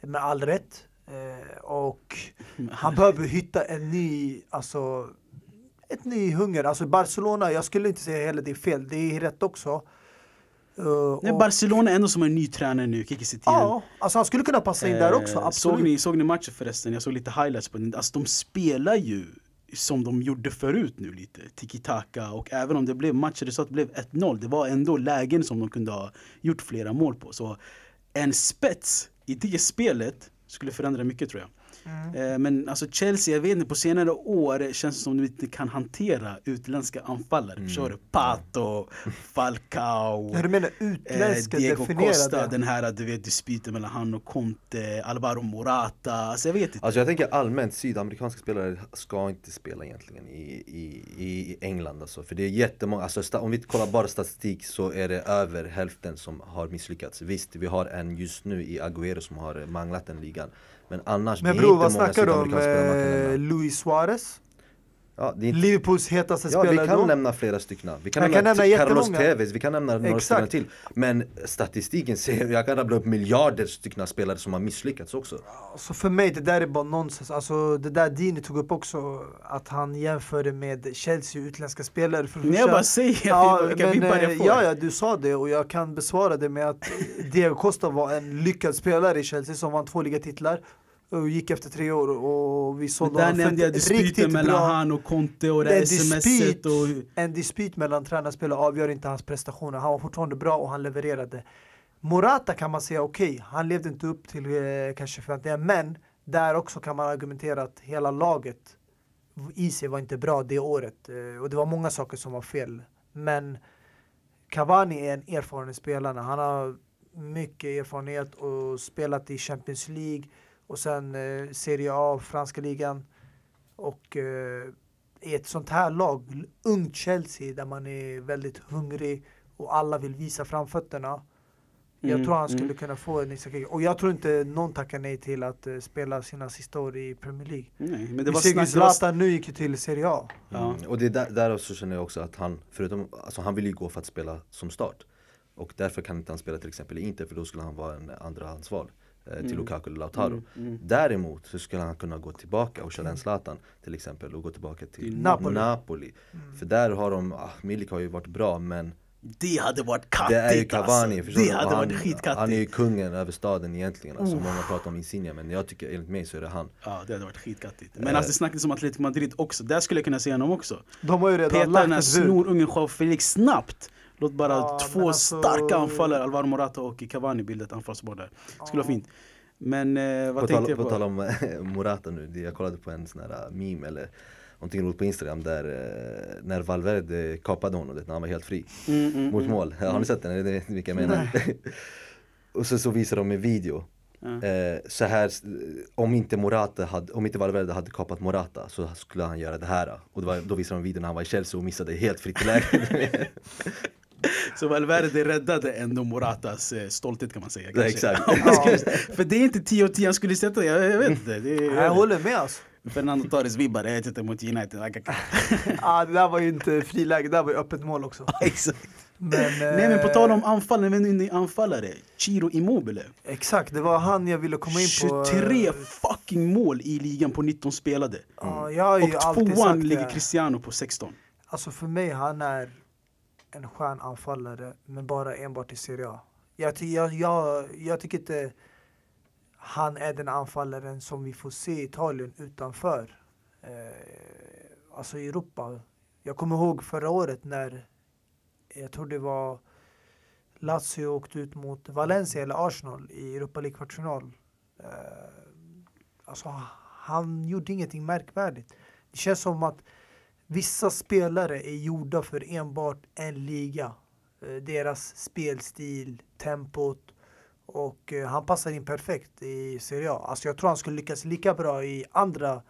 Med all rätt. Eh, och han behöver hitta en ny, alltså ett ny hunger. Alltså Barcelona, jag skulle inte säga heller det är fel, det är rätt också. Eh, Nej, Barcelona är ändå som en ny tränare nu, Kiki Setien. Ja, alltså han skulle kunna passa in där också, Eh, absolut. Såg ni, såg ni matchen förresten? Jag såg lite highlights på den. Alltså de spelar ju som de gjorde förut nu lite. Tiki-taka och även om det blev matchresultat blev 1-0. Det var ändå lägen som de kunde ha gjort flera mål på. Så en spets i det spelet skulle förändra mycket tror jag. Mm. Eh, Men alltså Chelsea, jag vet inte, på senare år känns det som de inte kan hantera utländska anfallare. Förstår du? Pato, Falcao. Du menar Eh, utländska Diego definierade. Costa, den här du vet, dispyten mellan han och Conte, Alvaro Morata, alltså jag vet inte. Alltså jag tänker allmänt, sydamerikanska spelare ska inte spela egentligen i, i, i England alltså. För det är jättemånga, alltså om vi kollar bara statistik så är det över hälften som har misslyckats. Visst, vi har en just nu i Agüero som har manglat den ligan. Men annars, Men det är bror, inte vad många snackar du om? Eh. Luis Suarez? Ja, det är inte Liverpools hetaste Ja, vi spelare kan då? nämna flera stycken. Vi kan Jag nämna, kan nämna Carlos. Tevez, vi kan nämna några spelare till. Men statistiken säger, jag kan rabbla upp miljarder stycken spelare som har misslyckats också. Så för mig, det där är bara nonsens. Alltså det där Dini tog upp också, att han jämförde med Chelsea utländska spelare. För Men jag bara säger Ja, vilka men, vibbar eh, jag får. ja, ja, du sa det och jag kan besvara det med att Diego Costa var en lyckad spelare i Chelsea som vann två ligatitlar gick efter tre år och vi sålde där honom för nämnde jag dispyten mellan bra- han och Conte och det här smset och... En dispyt mellan tränare och spelare avgör inte hans prestationer. Han var fortfarande bra och han levererade. Morata kan man säga, okej, han levde inte upp till eh, kanske förväntningarna, men där också kan man argumentera att hela laget i sig var inte bra det året. Eh, och det var många saker som var fel. Men Cavani är en erfaren spelare. Han har mycket erfarenhet och spelat i Champions League och sen eh, Serie A, franska ligan. Och eh, i ett sånt här lag, ungt Chelsea, där man är väldigt hungrig och alla vill visa framfötterna. Jag Mm, tror han mm. skulle kunna få en kick. Och jag tror inte någon tackar nej till att eh, spela sina sista år i Premier League. Nej, men det Vi var snack, Zlatan nu gick ju till Serie A. Ja. Mm. Och det är där, där så känner jag också att han, förutom, alltså han vill ju gå för att spela som start. Och därför kan inte han spela till exempel i Inter för då skulle han vara en andrahandsval eh, till Lukaku eller Lautaro. Mm, Däremot så skulle han kunna gå tillbaka och köra en Zlatan till exempel och gå tillbaka till Till Napoli. Napoli. För där har de, ah, Milik har ju varit bra men det hade varit kattigt det är ju Cavani, alltså. Det hade han, varit skitkattigt. han är ju kungen över staden egentligen, alltså, många pratar om Insigne men jag tycker enligt mig så är det han. Ja, det hade varit skitkattigt. Eh. Men alltså det snackades om Atletico Madrid också. Där skulle jag kunna se honom också. De har ju redan Peta lagt den här snorungen Joao Felix snabbt. Låt bara Ja, två alltså- starka anfallare, Alvaro Morata och Cavani bilda ett anfallsspår där. Skulle vara fint. Men eh, vad På tänkte tal, jag på på? tal om eh, Morata nu, det- jag kollade på en sån här meme eller någonting roligt på Instagram där eh, när Valverde kapade honom, det, när han var helt fri Mm, mm, mot mm. mål. Har ni sett den? Är det vilka jag menar? och så, så visar de en video Ja. Eh, så här, eh, om inte Morata hade, om inte Valverde hade kapat Morata så skulle han göra det här. Och det var, då visade de videon när han var i Chelsea och missade helt fritt i läget. Så Valverde räddade ändå Moratas eh, stolthet kan man säga. Ja, kanske. exakt. För det är inte 10 och 10 han skulle sätta, jag, vet inte. Det är, Jag håller med alltså. Fernando Torres vibbar, jag vet inte mot United. ah, det där var ju inte friläge, det där var ju öppet mål också. Exakt. Men, Nej men på tal om eh, anfall, när vi är anfallare. Chiro Immobile. Exakt, det var han jag ville komma in på. 23 fucking mål i ligan på 19 spelade. Ja, jag har ju Och alltid sagt tvåan ligger Cristiano på 16. Alltså för mig, han är en stjärnanfallare, men bara enbart i Serie A. Jag, ty- jag, jag, jag tycker inte han är den anfallaren som vi får se i Italien utanför. Eh, alltså i Europa. Jag kommer ihåg förra året när, jag tror det var Lazio åkte ut mot Valencia eller Arsenal i Europa League kvartsfinal. Eh, alltså, han gjorde ingenting märkvärdigt. Det känns som att vissa spelare är gjorda för enbart en liga. Eh, deras spelstil, tempot och eh, han passar in perfekt i Serie A. Alltså jag tror han skulle lyckas lika bra i andra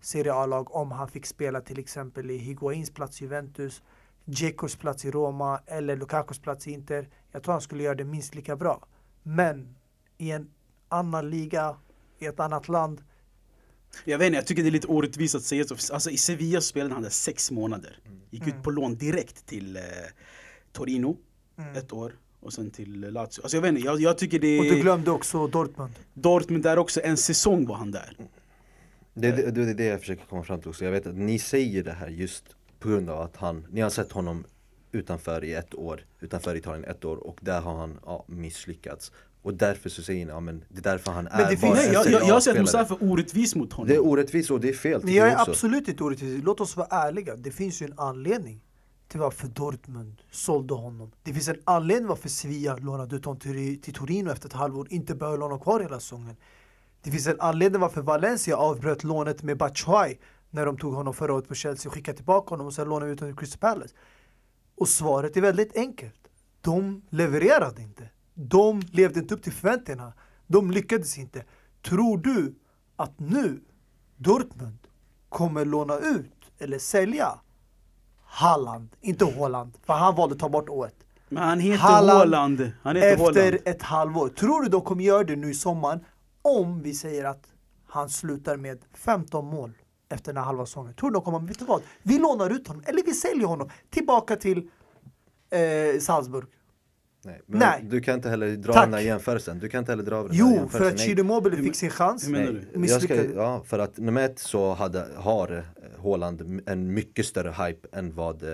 Serie A-lag om han fick spela till exempel i Higuains plats i Juventus, Dzekos plats i Roma eller Lukakos plats i Inter. Jag tror han skulle göra det minst lika bra. Men i en annan liga, i ett annat land. Jag vet inte, jag tycker det är lite orättvist att säga så. Alltså i Sevilla spelade han där sex månader. Gick Mm. ut på lån direkt till eh, Torino, Mm. ett år. Och sen till Lazio. Alltså jag vet inte, jag, jag tycker det Och du glömde också Dortmund. Dortmund där också, en säsong var han där. Det, det, det är det jag försöker komma fram till också. Jag vet att ni säger det här just på grund av att han, ni har sett honom utanför i ett år, utanför Italien ett år och där har han ja, misslyckats. Och därför så säger ni, ja men det är därför han är det bara finns- Nej, jag, jag, jag ser att. Mustafa är orättvis mot honom. Det är orättvist och det är fel Men jag är också. absolut inte orättvis. Låt oss vara ärliga. Det finns ju en anledning till varför Dortmund sålde honom. Det finns en anledning varför Sevilla lånade ut honom till, till Torino efter ett halvår, inte behöver låna kvar hela säsongen. Det finns en anledning varför Valencia avbröt lånet med Batshuay när de tog honom förra året på Chelsea och skickade tillbaka honom och sen lånade ut honom till Crystal Palace. Och svaret är väldigt enkelt. De levererade inte. De levde inte upp till förväntningarna. De lyckades inte. Tror du att nu Dortmund kommer låna ut eller sälja Halland, inte Håland, för han valde att ta bort ået. Men han heter. Han heter Efter Haaland. ett halvår. Tror du de kommer göra det nu i sommaren om vi säger att han slutar med 15 mål efter den här halva säsongen? Tror du de kommer, vet du vad? Vi lånar ut honom, eller vi säljer honom tillbaka till eh, Salzburg. Nej, men Nej. Du kan inte heller dra Tack. den här jämförelsen. Du kan inte heller dra den Jo, för att Nej. Chile Mobile fick sin chans. jag ska, ja, för att nummer ett så hade, har eh, Haaland en mycket större hype än vad eh,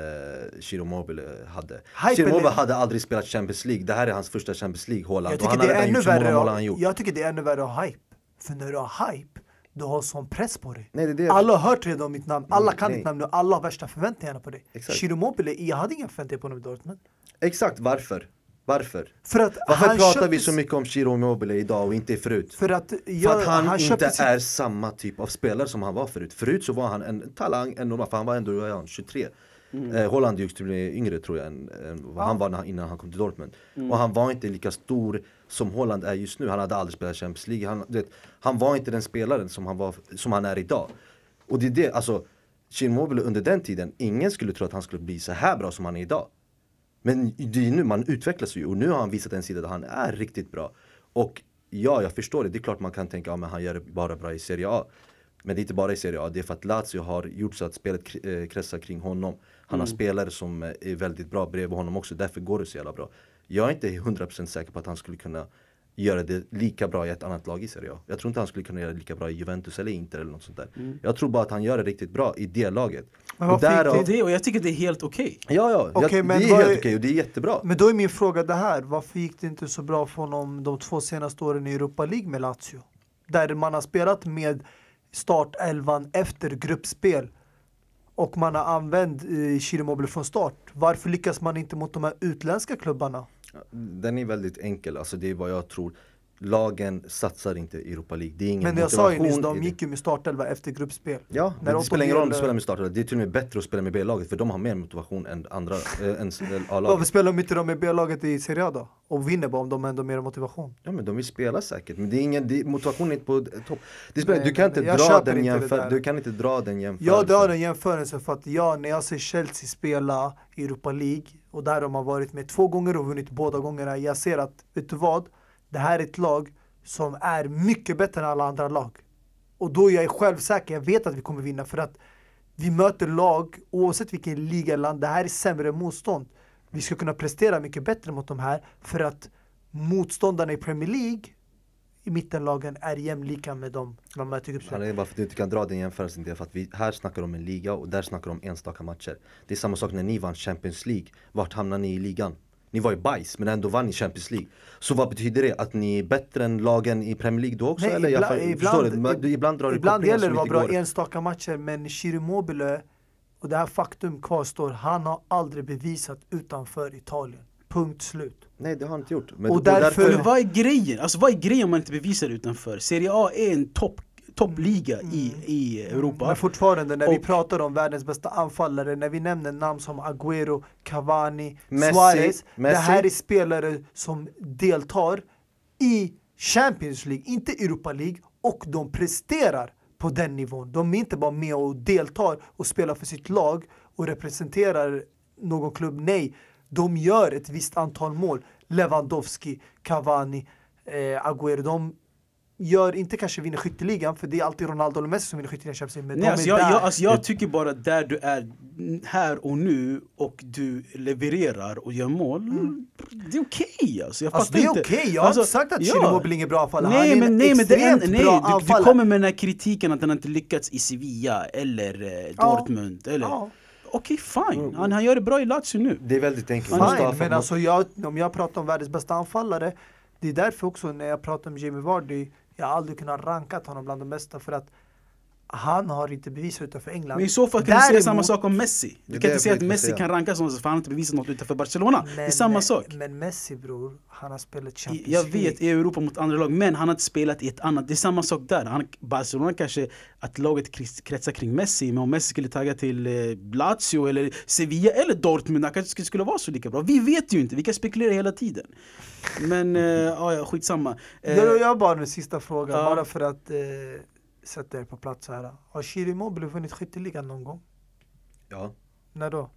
Chiro Mobile hade. Hypen Chiro Mobile är- hade aldrig spelat Champions League, det här är hans första Champions League, Haaland. Jag tycker, det är ännu värre, han gjort. jag tycker det är ännu värre att ha hype. För när du har hype, du har sån press på dig. Nej, det är det. Alla har hört redan mitt namn, alla kan nej. ditt namn nu, alla har värsta förväntningarna på dig. Exakt. Chiro Mobile, jag hade inga förväntningar på honom i Dortmund. Exakt, varför? Varför? För att Varför han pratar vi köptes- så mycket om Chiro Mobile idag och inte förut? För att, För jag, att han, inte köpte sitt- är samma typ av spelare som han var förut. Förut så var han en talang, en normal, för han var ändå är han, 23. Mm. Eh, Holland just blev yngre tror jag än, än vad han var han- innan han kom till Dortmund. Mm. Och han var inte lika stor som Holland är just nu. Han hade aldrig spelat Champions League. Han, vet, han var inte den spelaren som han, var, som han är idag. Och det är det, alltså Chiro Mobile under den tiden, ingen skulle tro att han skulle bli så här bra som han är idag. Men det är nu man utvecklas ju och nu har han visat en sida där han är riktigt bra. Och ja, jag förstår det. Det är klart man kan tänka att ja, men han gör det bara bra i Serie A. Men det är inte bara i Serie A, det är för att Lazio har gjort så att spelet eh, kretsar kring honom. Han har spelare som eh, är väldigt bra bredvid honom också, därför går det så jävla bra. Jag är inte 100% säker på att han skulle kunna göra det lika bra i ett annat lag i Serie A. Jag tror inte han skulle kunna göra det lika bra i Juventus eller Inter eller något sånt där. Jag tror bara att han gör det riktigt bra i det laget. Men Och därav- Det är det och jag tycker det är helt okej. Ja, ja, Okej, jag, men det är helt okej och det är jättebra. Men då är min fråga det här, varför gick det inte så bra för honom de två senaste åren i Europa League med Lazio? Där man har spelat med startelvan efter gruppspel och man har använt eh, från start. Varför lyckas man inte mot de här utländska klubbarna? Den är väldigt enkel, alltså det är vad jag tror. Lagen satsar inte i Europa League, det är ingen Men jag sa ju nyss, de gick ju med startelva efter gruppspel. Ja, När det spelar ingen roll om du spelar med startare. Det är till och med bättre att spela med B-laget för de har mer motivation än andra, äh, än än Varför A-laget. spelar de inte de med B-laget i Serie A då? Och vinner bara om de ändå har mer motivation. Ja men de vill spela säkert, men det är ingen, det, motivation är inte på topp. Det spelar, Nej, du, kan inte dra den inte jämför, du kan inte dra den jämförelsen. Jag drar en jämförelse för att jag, när jag ser Chelsea spela i Europa League och där de har varit med två gånger och vunnit båda gångerna. Jag ser att, vet du vad? Det här är ett lag som är mycket bättre än alla andra lag. Och då är jag självsäker, jag vet att vi kommer vinna för att vi möter lag, oavsett vilken liga eller land, det här är sämre motstånd. Vi ska kunna prestera mycket bättre mot de här för att motståndarna i Premier League i mittenlagen är jämlika med dem man möter i gruppspel. Varför du inte kan dra den jämförelsen det är för att vi här snackar om en liga och där snackar om enstaka matcher. Det är samma sak när ni vann Champions League. Vart hamnar ni i ligan? Ni var ju bajs men ändå vann ni Champions League. Så vad betyder det? Att ni är bättre än lagen i Premier League då också? Nej, eller? Jag ibland- du? Men du? Ibland drar ibland gäller det att vara bra går. enstaka matcher, men Chiro Mobile, och det här faktum kvarstår, han har aldrig bevisat utanför Italien. Punkt slut. Nej det har han inte gjort. Men Och därför- Men vad är grejen? Alltså vad är grejen om man inte bevisar det utanför? Serie A är en topp toppliga i, i Europa. Men fortfarande när vi Och- pratar om världens bästa anfallare, när vi nämner namn som Agüero, Cavani, Messi, Suarez. Det Messi. här är spelare som deltar i Champions League, inte Europa League. Och de presterar på den nivån. De är inte bara med och deltar och spelar för sitt lag och representerar någon klubb. Nej, de gör ett visst antal mål. Lewandowski, Cavani, eh, Agüero. De gör inte kanske vinner skytteligan, för det är alltid Ronaldo eller Messi som vinner skytteligan Champions League. Men Nej, de alltså är jag, där. jag, alltså jag tycker bara där du är här och nu och du levererar och gör mål, det är okej alltså. Jag Mm. Alltså det är okej, jag har Alltså, inte sagt att ja. Chiro Immobile är bra anfallare. Nej men, en nej, men det är, extremt nej, du, du kommer med den här kritiken att han inte lyckats i Sevilla eller eh, Ja. Dortmund. Eller, Ja. Okej fine, han, han gör det bra i Lazio nu. Det är väldigt enkelt. Fine, men alltså jag, om jag pratar om världens bästa anfallare, det är därför också när jag pratar om Jamie Vardy, jag har aldrig kunnat ranka honom bland de bästa för att han har inte bevisat utanför England. Men i så fall kan du säga Däremot- samma sak om Messi. Du kan inte säga jag att Messi säga. kan rankas som för han har inte bevisat något utanför Barcelona. det är samma men, sak. Men Messi bror, han har spelat Champions Jag League. vet i Europa mot andra lag, men han har inte spelat i ett annat. Det är samma sak där. Han, Barcelona kanske att laget kretsar kring Messi, men om Messi skulle tagga till eh, Lazio eller Sevilla eller Dortmund, han kanske skulle, skulle vara så lika bra. Vi vet ju inte, vi kan spekulera hela tiden. Men eh, ja, ja, skitsamma. Eh, Jag, jag har bara en sista fråga, Ja. bara för att eh, sätta er på plats här. Har Immobile vunnit skytteligan någon gång? Ja, När då?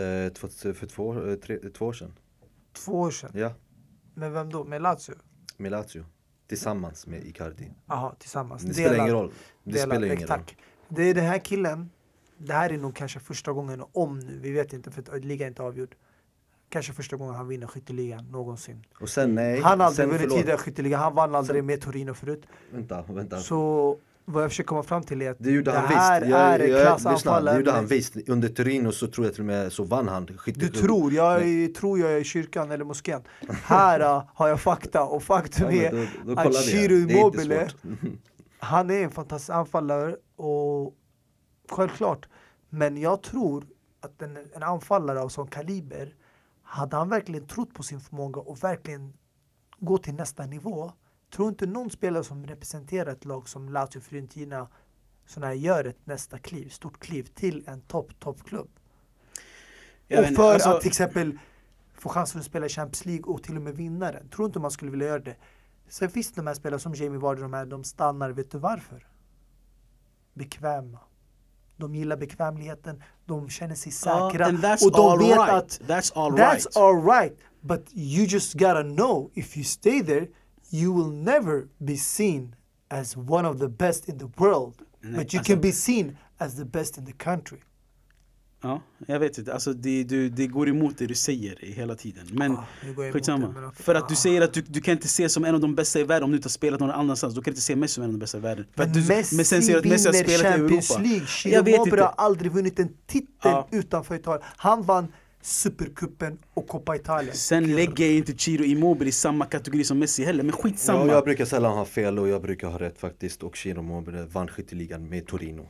eh, två, för två, eh, tre, två år sedan. Två år sedan? Ja, Med vem då? Med Lazio? med Lazio. Tillsammans med Icardi. Jaha, tillsammans. Det spelar Delad. ingen roll. Det Delad, spelar ingen roll. tack. Det är den här killen, det här är nog kanske första gången, om nu, vi vet inte för att ligan är inte avgjord. Kanske första gången han vinner skytteligan någonsin. Och sen nej. han har aldrig sen, vunnit tidigare skytteligan, han vann aldrig med Torino förut. Vänta, vänta. Så vad jag försöker komma fram till är att Det gjorde det han här visst. är en lyssna, klassanfallare. det gjorde han visst. Under Torino så tror jag till och med så vann han Du skytteklubb. tror, jag är, tror jag är i kyrkan eller moskén. Här äh, har jag fakta och faktum Ja, är då, då att inte Immobile, han är en fantastisk anfallare och självklart. Men jag tror att en, en anfallare av sån kaliber, hade han verkligen trott på sin förmåga och verkligen gå till nästa nivå, tror inte någon spelare som representerar ett lag som Lazio Fiorentina här gör ett nästa kliv, stort kliv till en topp, toppklubb. och inte, för alltså- att till exempel få chansen att spela Champions League och till och med vinna den. Tror inte man skulle vilja göra det. Sen finns det de här spelarna som Jamie Vardy, de, här, de stannar, vet du varför? Bekväma. De gillar bekvämligheten, de känner sig Ja, säkra. and that's och de all vet right. att That's all that's right. all right. But you just gotta know if you stay there, you will never be seen as one of the best in the world. Nej, but you alltså- can be seen as the best in the country. Ja, jag vet inte. Alltså, det, du, det går emot det du säger hela tiden. Men Ah, jag skitsamma. det, men okej. För att du Ah. säger att du, du kan inte se som en av de bästa i världen om du inte har spelat någon annanstans. Då kan du inte se Messi som en av de bästa i världen. För Men att du, Messi, men sen säger du att Messi har spelat i Champions Europa. League. Jag Chiro vet Immobile har aldrig vunnit en titel Ja. utanför Italien. Han vann Supercupen och Coppa Italia. Sen lägger jag inte Chiro Immobile i samma kategori som Messi heller. Men skitsamma. Ja, jag brukar sällan ha fel och jag brukar ha rätt faktiskt. Och Chiro Immobile vann skytteligan med Torino.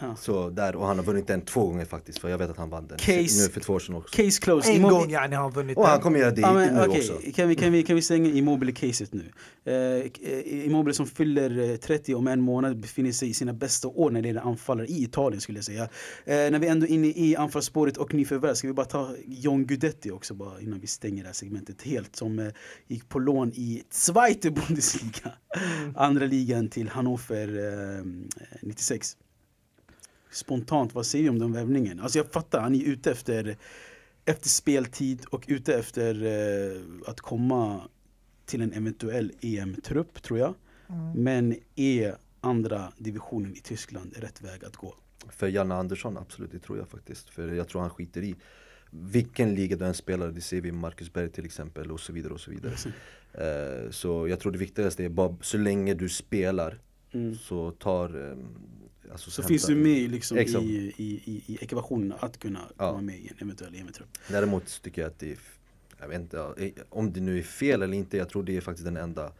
Ja. Så där, och han har vunnit den två gånger faktiskt, för jag vet att han vann den Case- nu för två år sedan också. Case closed. En gång yani har han vunnit Och han den. kommer göra det Ja, men, nu okej, också. Kan vi, kan, vi, kan vi stänga Immobile-caset nu? Eh, Immobile som fyller eh, 30 om en månad befinner sig i sina bästa år när det gäller anfallare i Italien skulle jag säga. Eh, när vi ändå är inne i anfallsspåret och nyförvärv ska vi bara ta John Guidetti också bara innan vi stänger det här segmentet helt. Som eh, gick på lån i Zweite Bundesliga, andra ligan till Hannover eh, 96. Spontant, vad säger vi om den värvningen? Alltså jag fattar, han är ute efter efter speltid och ute efter eh, att komma till en eventuell EM-trupp tror jag. Mm. Men är andra divisionen i Tyskland rätt väg att gå? För Janne Andersson, absolut, det tror jag faktiskt. För jag tror han skiter i vilken liga du än spelar, det ser vi med Marcus Berg till exempel och så vidare och så vidare. Eh, så jag tror det viktigaste är bara så länge du spelar Mm. så tar... eh, alltså, Så hämta- finns du med liksom Exakt. i, i, i, i ekvationen att kunna Ja. komma med i en eventuell EM-trupp. Däremot tycker jag att det är, jag vet inte, eh, om det nu är fel eller inte, jag tror det är faktiskt den enda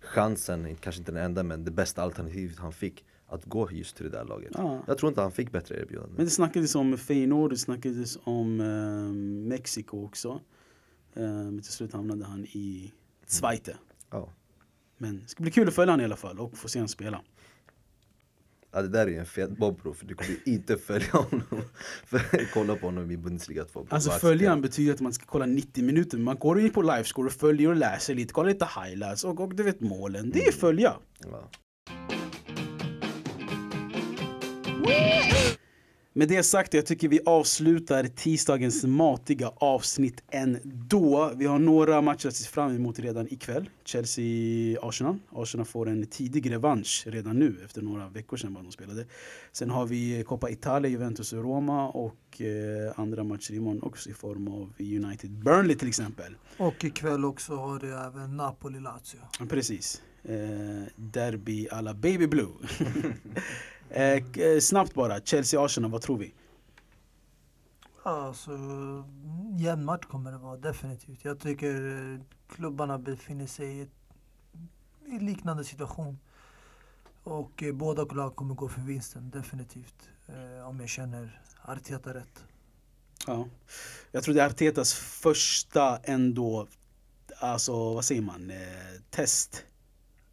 chansen, kanske inte den enda men det bästa alternativet han fick att gå just till det där laget. Ja. Jag tror inte han fick bättre erbjudande. Men det snackades om Feyenoord, det snackades om eh, Mexiko också. Eh, Men till slut hamnade han i Zweite. Ja. Men det ska bli kul att följa honom i alla fall och få se honom spela. Ja, det där är en fet bob bro, för du kommer inte följa honom. för kolla på honom i Bundesliga 2. bro. Alltså följa acceptera. betyder att man ska kolla 90 minuter. Man går in på livescore och följer och läser lite, kollar lite highlights och, och du vet målen. Det är följa. Ja. Med det sagt, jag tycker vi avslutar tisdagens matiga avsnitt ändå. Vi har några matcher att se fram emot redan ikväll. Chelsea-Arsenal. Arsenal får en tidig revansch redan nu, efter några veckor sedan bara de spelade. Sen har vi Coppa Italia, Juventus och Roma och eh, andra matcher imorgon också i form av United Burnley till exempel. Och ikväll också har du även Napoli-Lazio. Precis. Eh, derby alla Baby Blue. eh, eh, snabbt bara, Chelsea-Arsenal, vad tror vi? Alltså, jämn match kommer det vara definitivt. Jag tycker eh, klubbarna befinner sig i, ett, i liknande situation. Och eh, båda lag kommer gå för vinsten, definitivt. Eh, om jag känner Arteta rätt. Ja. Jag tror det är Artetas första ändå, alltså vad säger man, eh, test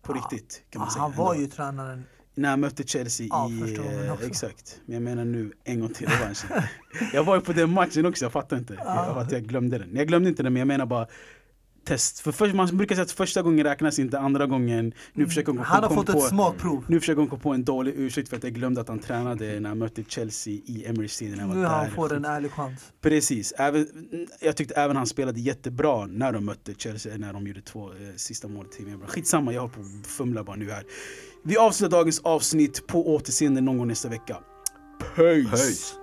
på Ja. riktigt. Kan man Ah, säga, han var ändå. ju tränaren. När han mötte Chelsea Ja, i... Eh, exakt. Men jag menar nu en gång till revanschen. jag var ju på den matchen också, jag fattar inte. Jag, att jag glömde den. Jag glömde inte den men jag menar bara test. För först, man brukar säga att första gången räknas inte, andra gången. Nu försöker hon Mm. Han har fått på, ett smakprov. Nu försöker hon komma på en dålig ursäkt för att jag glömde att han tränade när han mötte Chelsea i Emirates. Jag var Nu han där. får en ärlig chans. Precis, även, jag tyckte även han spelade jättebra när de mötte Chelsea, när de gjorde två eh, sista mål till mig. Skitsamma, jag håller på att fumla bara nu här. Vi avslutar dagens avsnitt på återseende någon gång nästa vecka. Peace! Peace.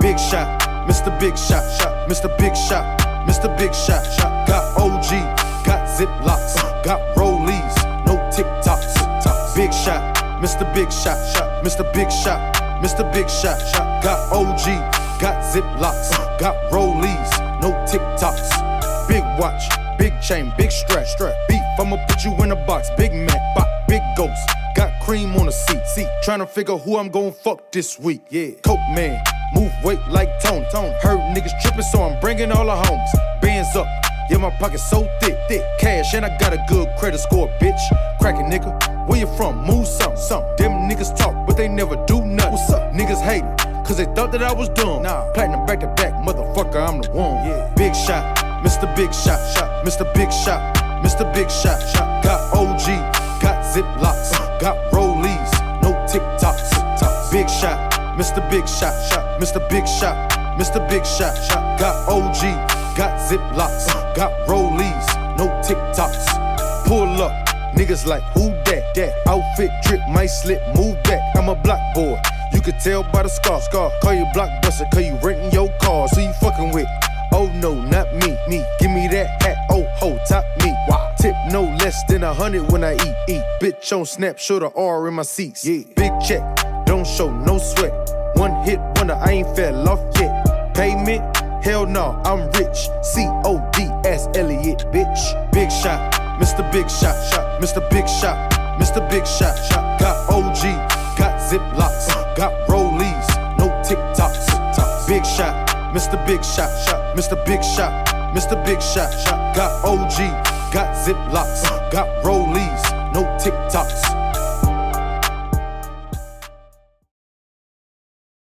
Big shot, Mr. Big shot, shot, Mr. Big shot, Mr. Big shot, shot. Got OG, got ziplocs, got rollies, no TikToks. Big shot, Mr. Big shot, shot, Mr. Big shot, Mr. Big shot, shot. Got OG, got ziplocs, got rollies, no TikToks. Big watch, big chain, big strap, strap. Beef, I'ma put you in a box. Big Mac, bop, big ghost. Got cream on the seat, seat. Trying to figure who I'm gon' fuck this week. Yeah, Coke man, move weight like Tone. Tone. Heard niggas tripping, so I'm bringing all the homes. Bands up, yeah, my pocket's so thick, thick. Cash, and I got a good credit score, bitch. Crackin' nigga, where you from? Move some, some. Them niggas talk, but they never do nothing. What's up? Niggas hating, cause they thought that I was dumb. Nah, platinum back to back, motherfucker, I'm the one. Yeah. Big shot, Mr. Big shot, shot, Mr. Big shot, Mr. Big shot, shot. Got OG, got ziplocs, got rollies, no TikToks. Big shot, Mr. Big shot, shot, Mr. Big shot, Mr. Big shot, shot. Got OG, got ziplocs, got rollies, no TikToks. Pull up, niggas like who that? That outfit drip, might slip, move back. I'm a block boy. You could tell by the scar, scar. Call you blockbuster, cause you renting your car. So you fucking with. Oh no, not me, me. Give me that hat, oh ho, top me. Wow. Tip no less than a hundred when I eat, eat. Bitch on snap, show the R in my seats. Yeah. Big check, don't show no sweat. One hit wonder, I ain't fell off yet. Payment, hell no, I'm rich. C O D S Elliot, bitch. Big shot, Mr. Big shot, shot, Mr. Big shot, Mr. Big shot, shot. Got OG, got ziplocs, got rollies, no TikToks. Big shot, Mr. Big shot, shot, Mr. Big shot, Mr. Big shot. Got OG, got ziplocs, got rollies, no TikToks.